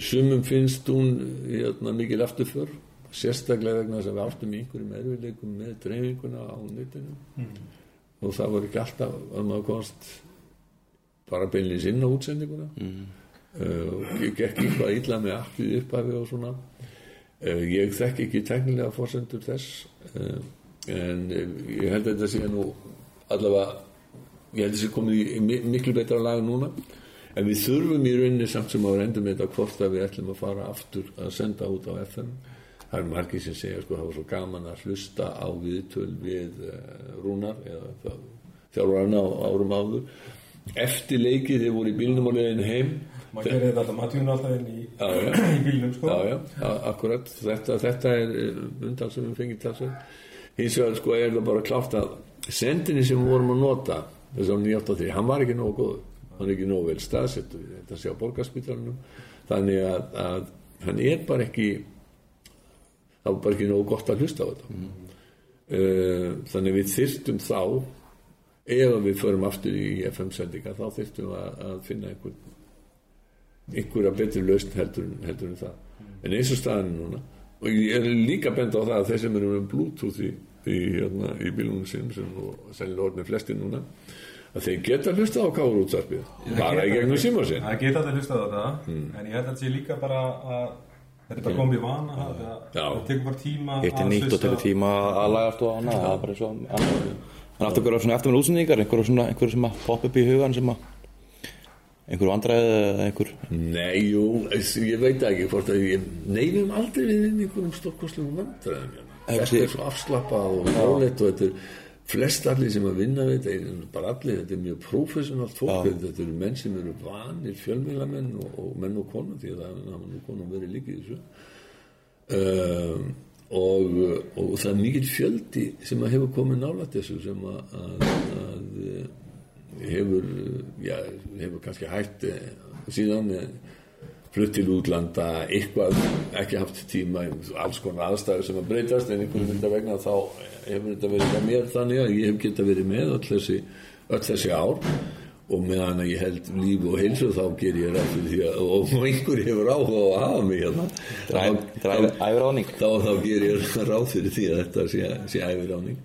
sumum finnst hún hérna, mikil afturför sérstaklega vegna þess að við áttum í einhverjum erfiðleikum með dreifinguna á netinu. Og það var ekki alltaf að maður komst bara beinlýs inn á útsendinguna. Mm. uh, gekk eitthvað illa með appið upphafi og svona ég þekk ekki teknilega fórsendur þess uh, en uh, ég held að þetta sé nú allavega ég held að þetta sé komið í, í mi- miklu betra lag núna en við þurfum í rauninni samt sem að endum þetta hvort að við ætlum að fara aftur að senda út á FM það er margir sem segja sko það var svo gaman að hlusta á viðtöl við rúnar eða það, þjálfarna á árum áður. Eftir leikið þeir voru í bílnum og leiðin heim Maður gerir þetta alltaf, maður tjúna alltaf inn í, Já, já. [CLEARS THROAT] í bílnum sko. Já, já, a- akkurat. Þetta, þetta er eh, undal sem við fengið talsveg hins vegar sko er það bara klátt að sendinni sem við vorum að nota þess að 983, hann var ekki nógu góð hann er ekki nógu vel staðsettur þetta sé á borgarspítalunum þannig að, að hann er bara ekki það var bara ekki nógu gott að hlusta á þetta. Mm. þannig við þyrftum þá ef við förum aftur í FM sendinga þá þyrftum við að, að finna einhvern einhverja betri lausn heldur, heldur en það en eins og staðan er núna og ég er líka benda á það að þeir sem eru með bluetooth í, í, hérna, í bílunum sinn sem nú sennilega orðin flesti núna að þeir geta hlusta á káur útvarpið bara í gegnum síma sinn Það geta allir hlustað á þetta Hmm. En ég held að þetta sé líka bara að Þetta er bara komið í vana Það Já. það tekur bara tíma Hitt er að nýtt og hlusta- tekur tíma að lagast og annað, það er bara svo annað. En aftur hverju svona eftir með útsendingar, einhverju svona, einhverju sem að poppa upp í hugan sem að einhverju vandræði eða einhver? Nei, jú, ég veit ekki hvort að ég neyfum aldrei við einhverjum stórkostlum vandræðum. Þetta er svo afslappað og rálegt og þetta er flest allir sem að vinna við þetta er bara allir, þetta er mjög professionalt fólk þetta eru menn sem eru vanir fjölmiðlamenn og, og menn og konur því að það hafa nú konum verið líkið í þessu. Um, og, og það er mikill fjöldi sem að hefur komið nálægt þessu sem að, að, að hefur, já, hefur kannski hætt eh, síðan eh, flutt til útlanda, eitthvað ekki haft tíma, alls konar aðstæður sem að breytast en einhvern veginn vegna þá hefur þetta verið með mér þannig að ég hef geta verið með öll þessi, öll þessi ár og meðan að ég held líf og heilsu þá ger ég fyrir því að og einhver hefur áhuga á að hafa mig hérna. Æfirráning þá, þá ger ég ráð fyrir því að þetta sé, sé æfiráning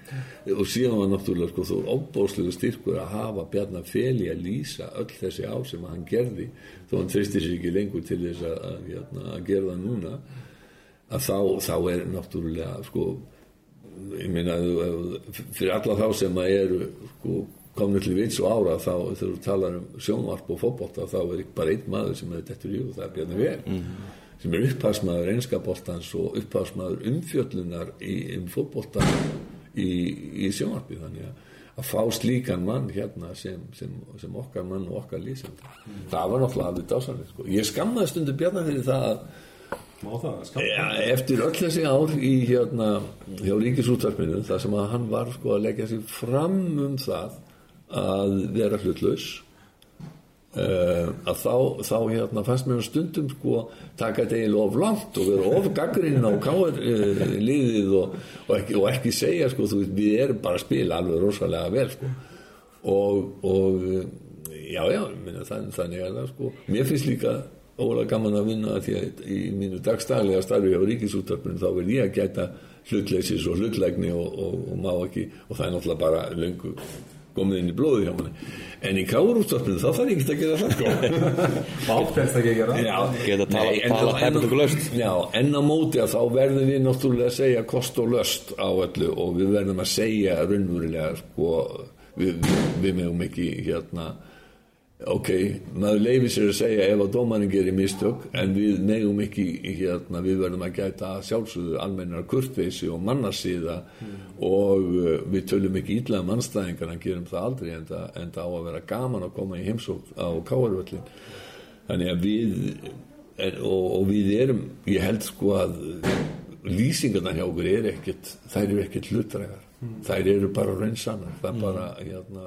og síðan var náttúrulega sko, þó óbóðslega styrkur að hafa Bjarnar Feli að lýsa öll þessi ár sem hann gerði þó hann tristir sér ekki lengur til þess að, að, hérna, að gera það núna að þá, þá er náttúrulega sko, ég meina fyrir alla þá sem að eru sko, komnir til vits og ára þá þegar þú talar um sjónvarp og fótbolta þá er bara einn maður sem er þetta í og það er Bjarnar Feli sem er upphafsmaður einskaboltans og upphafsmaður umfjöllunar í um fótbolta í, í sjónvarpi þannig að að fá slíkan mann hérna sem, sem, sem okkar mann og okkar lýsandi það var náttúrulega alveg dásanlega sko. ég skammaði stundu bjarnar fyrir það að ja, eftir öll þessi ár í hérna hjá ríkisútvarpinu þar sem að hann var sko að leggja sig fram um það að vera hlutlaus. Uh, að þá, þá hérna fannst mér stundum sko taka þetta eiginlega of langt og vera of gaggrinn á káar uh, liðið og, og, ekki, og ekki segja sko veist við erum bara að spila alveg rosalega vel sko. Og, og eh, já já minna, þann, þannig að það sko. Mér finnst líka ólega gaman að vinna því að í mínu dagstæðlega starfi á ríkisúttarpinu þá vil ég að gæta hlutleysis og og, og má ekki og það er náttúrulega bara löngu komið inn í blóði hjá manni en í káurúttarpinu þá þarf ég ekki að gera það sko. [LAUGHS] Mátt þetta ekki að gera Já, Geta tala- nei, en- tala en- tæpitungulaust. Já, en á móti að þá verðum við náttúrulega að segja kost og löst á öllu og við verðum að segja raunverulega sko, við, við, við megum ekki hérna ok, maður leifir sér að segja ef að dómarinn gerir mistök en við megum ekki hérna, við verðum að gæta sjálfsögðu almennar kurtveisi og mannarsíða og uh, við tölum ekki ítlaða mannstæðingar en gerum það aldrei en það, en það á að vera gaman að koma í heimsók á káarvöllin þannig að við er, og, og við erum ég held sko að lýsingarna hjá okkur er ekkert þær eru ekkert hlutrægar þær eru bara raunsannar það er bara hérna,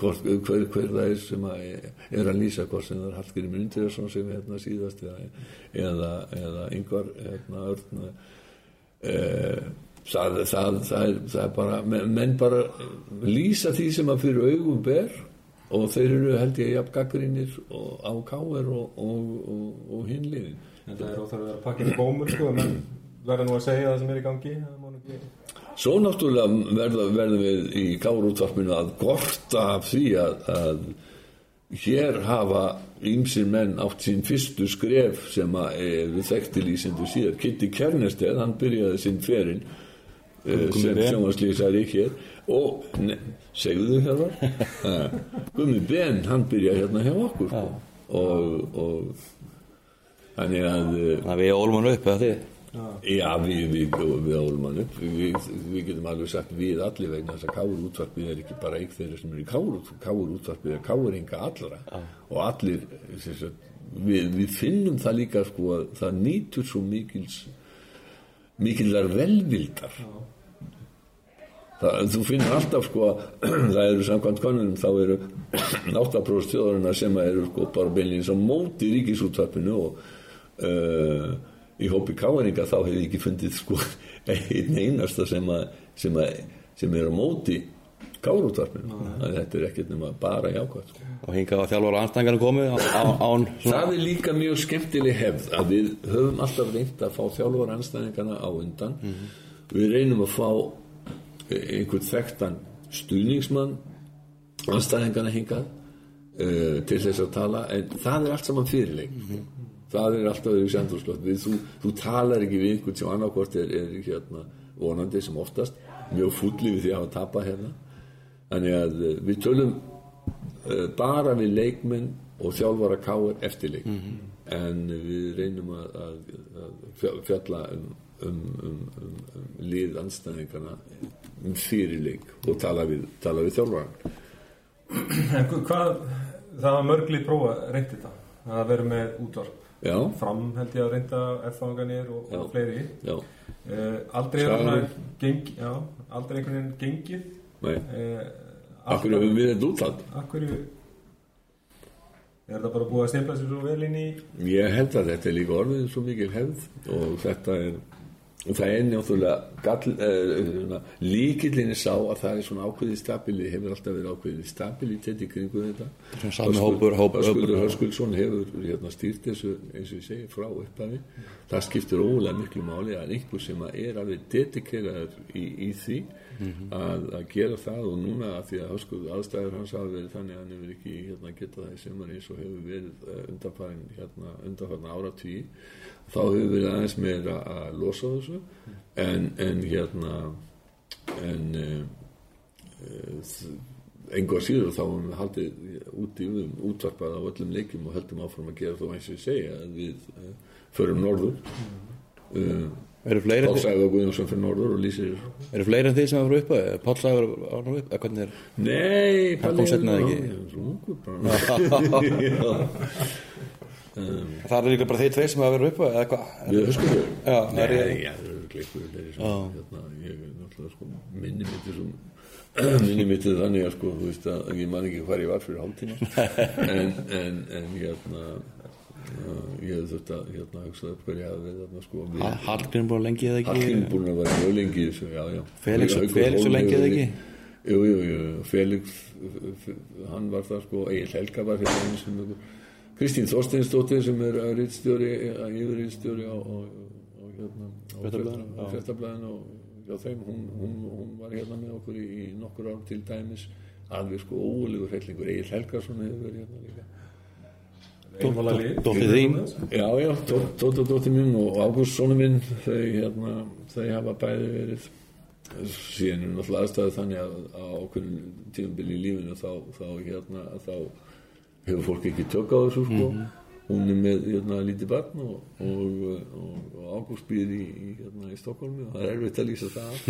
hvort, hver, hver það er sem að er að lýsa hvort sem það er Hallgrim Undirsson sem er hérna síðast eða, eða, yngvar hérna, örn e, það, það, það, er, það er bara menn, bara lýsa því sem að fyrir augum ber og þeir eru held ég jafn gaggrinir á káver og, og, og, og hinliðin En það er óþarf að vera pakkin í bómur sko menn verða nú að segja það sem er í gangi það má nú ekki Svo náttúrulega verða, verðum við í kárútvarpinu að gorta af því að, að hér hafa ýmsir menn átt sín fyrstu skref sem að eru þekktilýsindu síðar. Kitty Kernesteð, hann byrjaði sinn ferinn uh, sem Ben. sjónvarslýsari hér og, ne, segðu þau hér var Gummi Ben, hann byrjaði hérna hjá okkur sko. og, og þannig að uh, Þannig að við ólum hann upp eða þið Já, við, við, við álum hann upp. Við, við getum alveg sagt við allir vegna þess að káur útvarpið er ekki bara eik þeirra sem eru í káur, káur útvarpið er káur enga allra. Og allir sagt, við, við finnum það líka sko að það nýtur svo mikils mikillar velvildar. Það, þú finnur alltaf sko að [CLEARS THROAT] það eru samkvæmt konunum þá eru [CLEARS THROAT] 8% þjóðarina sem eru sko bara beinleins á móti ríkisútvarpinu og uh, í hópi káeringa þá hefur ég ekki fundið sko [LAUGHS] einn einasta sem, að, sem, að, sem er á móti kárútvarpinu þetta er ekkert nema bara jákvæmt sko. og hingað að þjálfara anstæðingarna komið á, á, án Það er líka mjög skemmtileg hefð að við höfum alltaf reynt að fá þjálfur anstæðingana á undan. Við reynum að fá einhvern þekktan stuðningsmann anstæðingana hingað uh, til þess að tala en það er allt saman fyrirleik það er alltaf við sendurslott við, þú, þú talar ekki við einhvern sem annarkvort er, er hérna, vonandi sem oftast mjög fulli við því að hafa tapað hérna. Þannig að uh, við tölum uh, bara við leikmenn og þjálfara káir eftir leik. En við reynum að, að, að fjall- fjalla um, um, um, um, um lið anstæðingarna um fyrir leik og tala við, tala við hva- hvað, það var mörglið prófa reynt þetta að vera með útvarp já, fram held ég að reynda F-fanganir og, og fleiri. Já, uh, aldrei, svona geng, já, aldrei einhvern veginn gengið. Uh, Akkur hefur við þetta útland? Akkur er þetta bara búið að stempla sér svo vel inn í Ég held að þetta er líka orðið svo mikil hefð og þetta er það er náttúrulega uh, líkillin er sá að það er svona ákveðið stabili hefur alltaf verið ákveðið stabilitet í kringu þetta. Höskuldur hópur. Höskuldsson hefur hérna, stýrt þessu eins og ég segi frá upphafi. Það skiptir ólega miklu máli að einhver sem er alveg dedikeraður í, í því að, að gera það og núna að því að Höskuldur aðstæður hans hafa verið þannig að hann hefur ekki hérna, getað það í semar eins og hefur verið uh, undanfarin hérna, undanfarin áratví þá hefur verið aðeins meira að losa þessu en, en hérna en uh, engu að síður þá höfum við haldið úti um útvarpað á öllum leikjum og höldum áfram að gera þó eins og ég segja að við uh, förum norður Eru fleiri, Pál Sæður Guðjónsson fyrir norður og lýsir eru fleiri en þið sem hafa upp? Páll Sægur var nú upp? Eða hvernig er? Nei, Hann kom seinna, eða [LAUGHS] [LAUGHS] bara Það er líka bara þeir tveir sem hafa verið upp eða hvað? Við höskum þau Já, það er ég. já, það eru gleikur hérna, ég er náttúrulega sko minni mitt er svo [CLEARS THROAT] minni mitt er þannig að sko þú veist að ég man ekki hvað ég var fyrir hálftíma [LAUGHS] en, en, en hérna uh, ég hef þurft að hérna hugsa upp hverja að við þarna sko við, Ha- Hallgrímur búin lengi eða ekki? Hallgrímur búin að vera mjög lengi þessu, já, já Felix- Haukur Felix Hólm lengi eða ekki? Jú, jú, jú, Felix hann var það sko, Egil Helga var hérna einu sem ykkur Kristín Þorsteinsdóttir sem er rítstjóri yfir rítstjóri á, á, á hérna á Fréttablaðinu, á fréttablaðinu og þeim, hún, hún, hún var hérna með okkur í, í nokkur ár til dæmis. Alveg sko ólegur hellingur Egil Helgason hefur verið hérna líka. Dóttir þín? Já, já, Tóta dóttir mín og Ágúst sonu minn þau, hérna, þau hafa bæði verið síðan er náttúrulega aðstæðu þannig að á okkur tímabili í lífinu þá, þá, hérna, þá hefur fólk ekki tök á þessu sko. hún er með hérna, lítið barn og, og, og, og Ágúst býr í, í, hérna, í Stokkólmi og það er erfitt að lýsa það. [LAUGHS]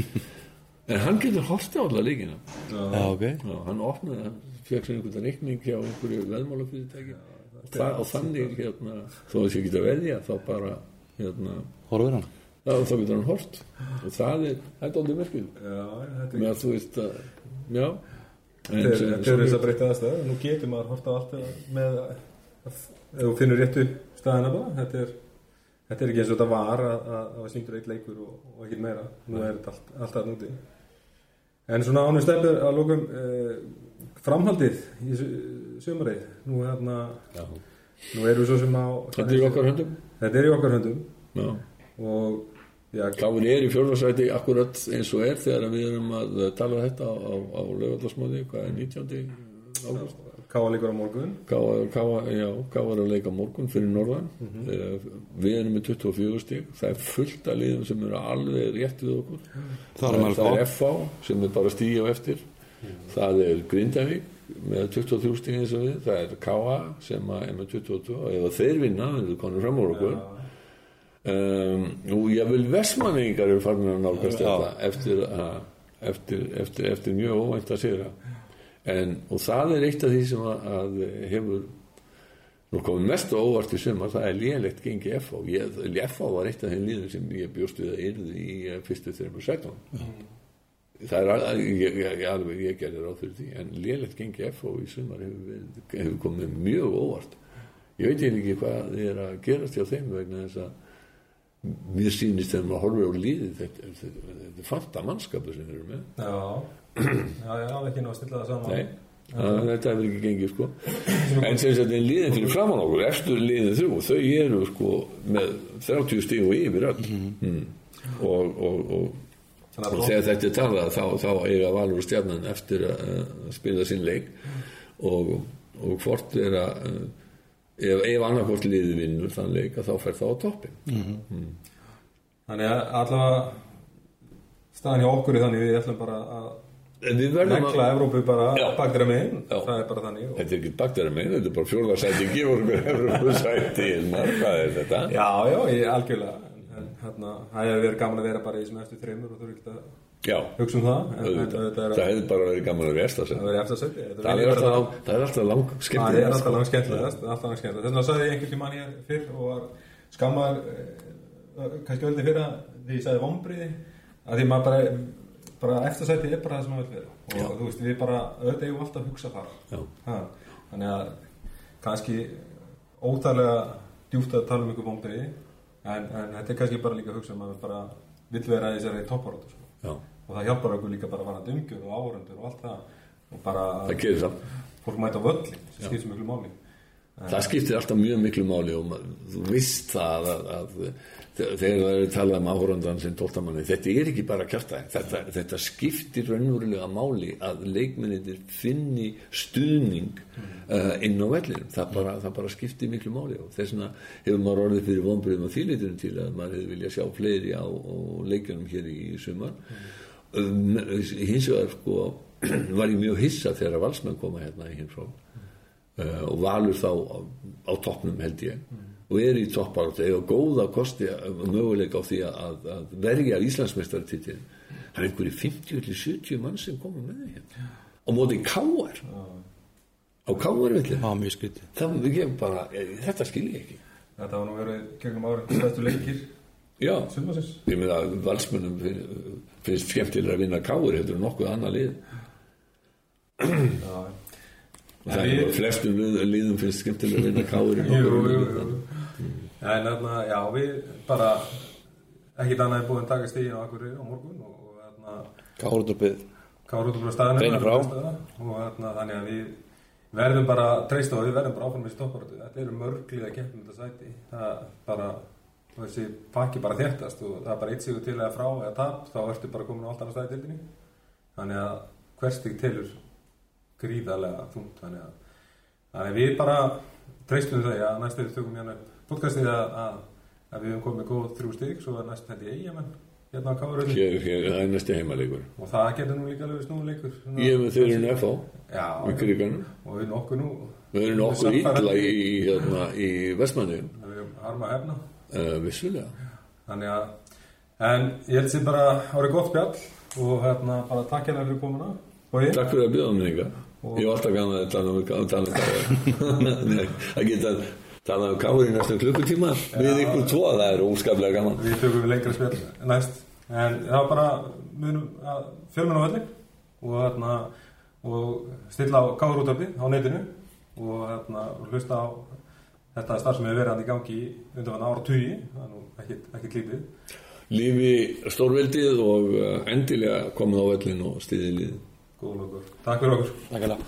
En hann getur hortið á alla líkina Já, ok. Já, hann opnaði, hann fekk sér einhvern reikning hjá einhverju veðmálafyrirtæki. Og, þa og þannig hérna, þó að ég geta veðja þá bara hérna, Horfur hann? þá, þá getur hann hort og það er, það er aldrei þetta með að þú veist að, já er þess að breyta aðstæða nú getur maður horta á allt með að, þú finnur réttu staðina bara. Þetta er, þetta er ekki eins og þetta var að að- að það sýndur eitt leikur og, og ekkert meira. Nú er þetta allt, alltaf núti en svona ánum stefnir að lókum eh, framhaldið í sumarið. Nú, hérna, nú erum við svo sem á þetta er í okkar höndum. Þetta er í okkar höndum. Já. Og já, Káin er í fjórðarsæti akkurat eins og er þegar við erum að tala um þetta á, á, á lögaldasmóði, hvað er 19. ágúst? Káa líkur á morgun. Káa, er að leika morgun fyrir norðan. Mhm. Eh, við erum með 24 stík það er fullt af liðum sem eru alveg rétt við okkur. Það er það er FH sem er bara stígi á eftir. Það er Grindavík með 23 stík eins og við. Það er Káa sem að er með 22 og ef að þeir vinna, þeir konur fram úr okkur um, og ég vil Vestmanningar eru farin að nálgast þetta eftir, að, eftir, eftir, eftir mjög óvænt að sigra. En, og það er eitt af því sem að, að hefur nú komið mest óvart í sumar það er lélegt gengi FH ég, FH var eitt af þeim líður sem ég bjóst við að yrði í eh, fyrstu þreymur sektum. Það er ég, ég, alveg ég gerði ráð fyrir því en lélegt gengi FH í sumar hefur, hefur komið mjög óvart. Ég veit ekki hvað er að gerast hjá þeim vegna þess að mér sýnist þegar maður horfir á líði þetta, þetta, þetta er fanta mannskapur sem þeir eru með. Já, já, já, ekki ná að stilla það saman. Nei, að, þetta hefur ekki gengið sko. en sem sagt en liðin fyrir framann okkur eftir liðin þrjú, þau eru sko með 30 stíg og yfir öll. Mm. og, og, og, Þannig og að þegar þetta er talað þá, þá eiga Valur og Stjarnan eftir að spila sinn leik. Og, og hvort er að uh, ef, ef annarkvort liði vinnur þann leik að þá fer það á toppin Þannig að allavega staðan hjá okkur er þannig við ætlum bara að en við verðum að Evrópu bara Já. bakdra megin Já. það er bara þannig og... Þetta er ekki baktar að meina, þetta er bara fjórðarsæti gefur [LAUGHS] okkur Evrópusæti hvað er þetta? Já, já, ég algjörlega en, hérna, það hefur verið gaman að vera bara í þessum eftir þreymur og þú eru ekki að Já, hugsa um það það að hefði bara verið gaman að það verið eftir að setja það er alltaf, lang- það er alltaf lang Það er skemmtilegast sko. skemmtilegast, alltaf langt skemmtilegast. Þess vegna sagði ég einhvern tímann hér fyrr og var skammar, eh, kannski öllum fyrra, því ég sagði vombriði, að því maður bara, bara eftirsæti er bara það sem það vil vera og Já. þú veist, við bara, auðvitað eigum alltaf að hugsa þar þannig að kannski óþægilega djúpt að tala um ykkur bómbriði en, en þetta er kannski bara líka að hugsa um að við bara vill vera í þessari topparóttu sko. Já, og það hjálpar okkur líka bara varandi umgjör og áhörundur og allt það. Og bara fólk mæta skiptir svo miklu máli Það skiptir alltaf mjög miklu máli og þú veist það að, að þegar það er talað um áhórandan sem tóltamanni, þetta er ekki bara kjartæðin, þetta, þetta skiptir raunverulega máli að leikmenninir finni stuðning uh, inn á vellinum, það bara, það bara skiptir miklu máli og þess vegna hefur maður orðið fyrir vonbröðum á þýlitunum til að maður hefur viljað sjá fleiri á, leikjunum hér í sumar. Um, hins vegar sko [CLEARS THROAT] var ég mjög hissa þegar valsmenn koma hérna í heimsfrá uh, og valur þá á, á toppnum held ég. Og er í toppárat eða góða kosti uh, möguleika á því að, að verja Íslandsmeistartitil það er einhverju 50-70 mann sem koma með því hérna. Og móti káar á káar villin Það var mjög skrítið. það ég bara, eh, þetta skil ég ekki. Þetta var nú verið gegnum árin stæðstu leikir já, ég meina að valsmönnum fin- finnst skemmtilega að vinna káar heldur en nokkuð annað lið. Já, og það er bara flestum lið- liðum finnst skemmtilega að vinna jú. En þarna, já, við bara ekkit annað er búin að taka stíðin á Akureyri á morgun út úr staðinu og þannig að við verðum bara að treysta og við verðum bara áfram með stopparötu þetta eru mörglið að keppum þetta sæti. Það bara, þessi pakki bara þéttast og það er bara eitt sigur til eða frá eða tap, þá ertu bara komin á allt annað stæði tildinni þannig að hverstig tilur gríðarlega þungt þannig að, þannig að við bara treystum þau að næstu við tökum hérna podcastið að, að, að við höfum komið góð þrjú stig svo er næstu þetta í eigamenn hérna á hér, það er næsti heimalegur. Og það getur nú líka alveg snúleikur ég með þeir eru í kriganum og við nokkuð nú við erum nokkuð Sannfærandi. illa í, hérna, í vestmanni Við erum harma að hefna. Uh, vissulega. Þannig að En ég held sér bara árið gott spjall og hérna bara takk hérna fyrir komuna takk fyrir að bjóða mig ykkar ég var alltaf gaman að tala um, að um káður [LAUGHS] Nei, að geta tala um káður í næstum klukkutíma. Við ykkur tvo, það er óskaplega gaman. Við tökum við lengra spjall næst. En það var bara að fjölmenn á velli og hérna og stilla á káðurútöfni á netinu og hérna og hlusta á þetta starf sem hefur verið hann í gangi undanfann ára tugi. Er ekkit lífið lífi stórveldið og uh, endilega komið á vellin og stiðið lið Góð lókur Takk fyrir okkur Takk alveg.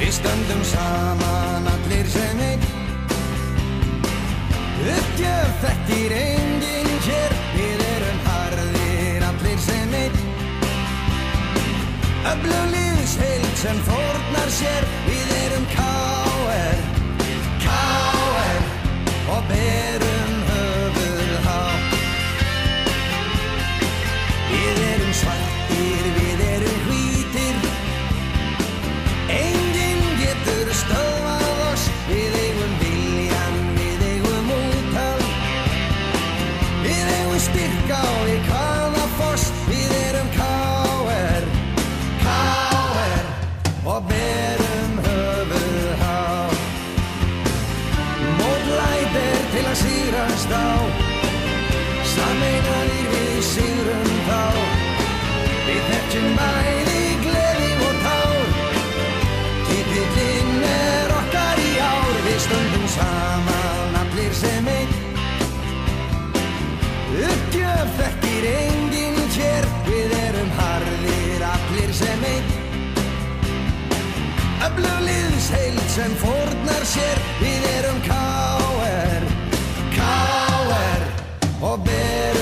Við stöndum saman allir sem einn Uppgjöf þekkir enginn hér Við erum harðir allir sem einn Öflugliðs heild sem fórnar sér Við erum K.R. K.R. Og berum Þekkir enginn hér Við erum harðir allir sem einn Öflugliðs heild sem fórnar sér Við erum K.R. K.R. Og berum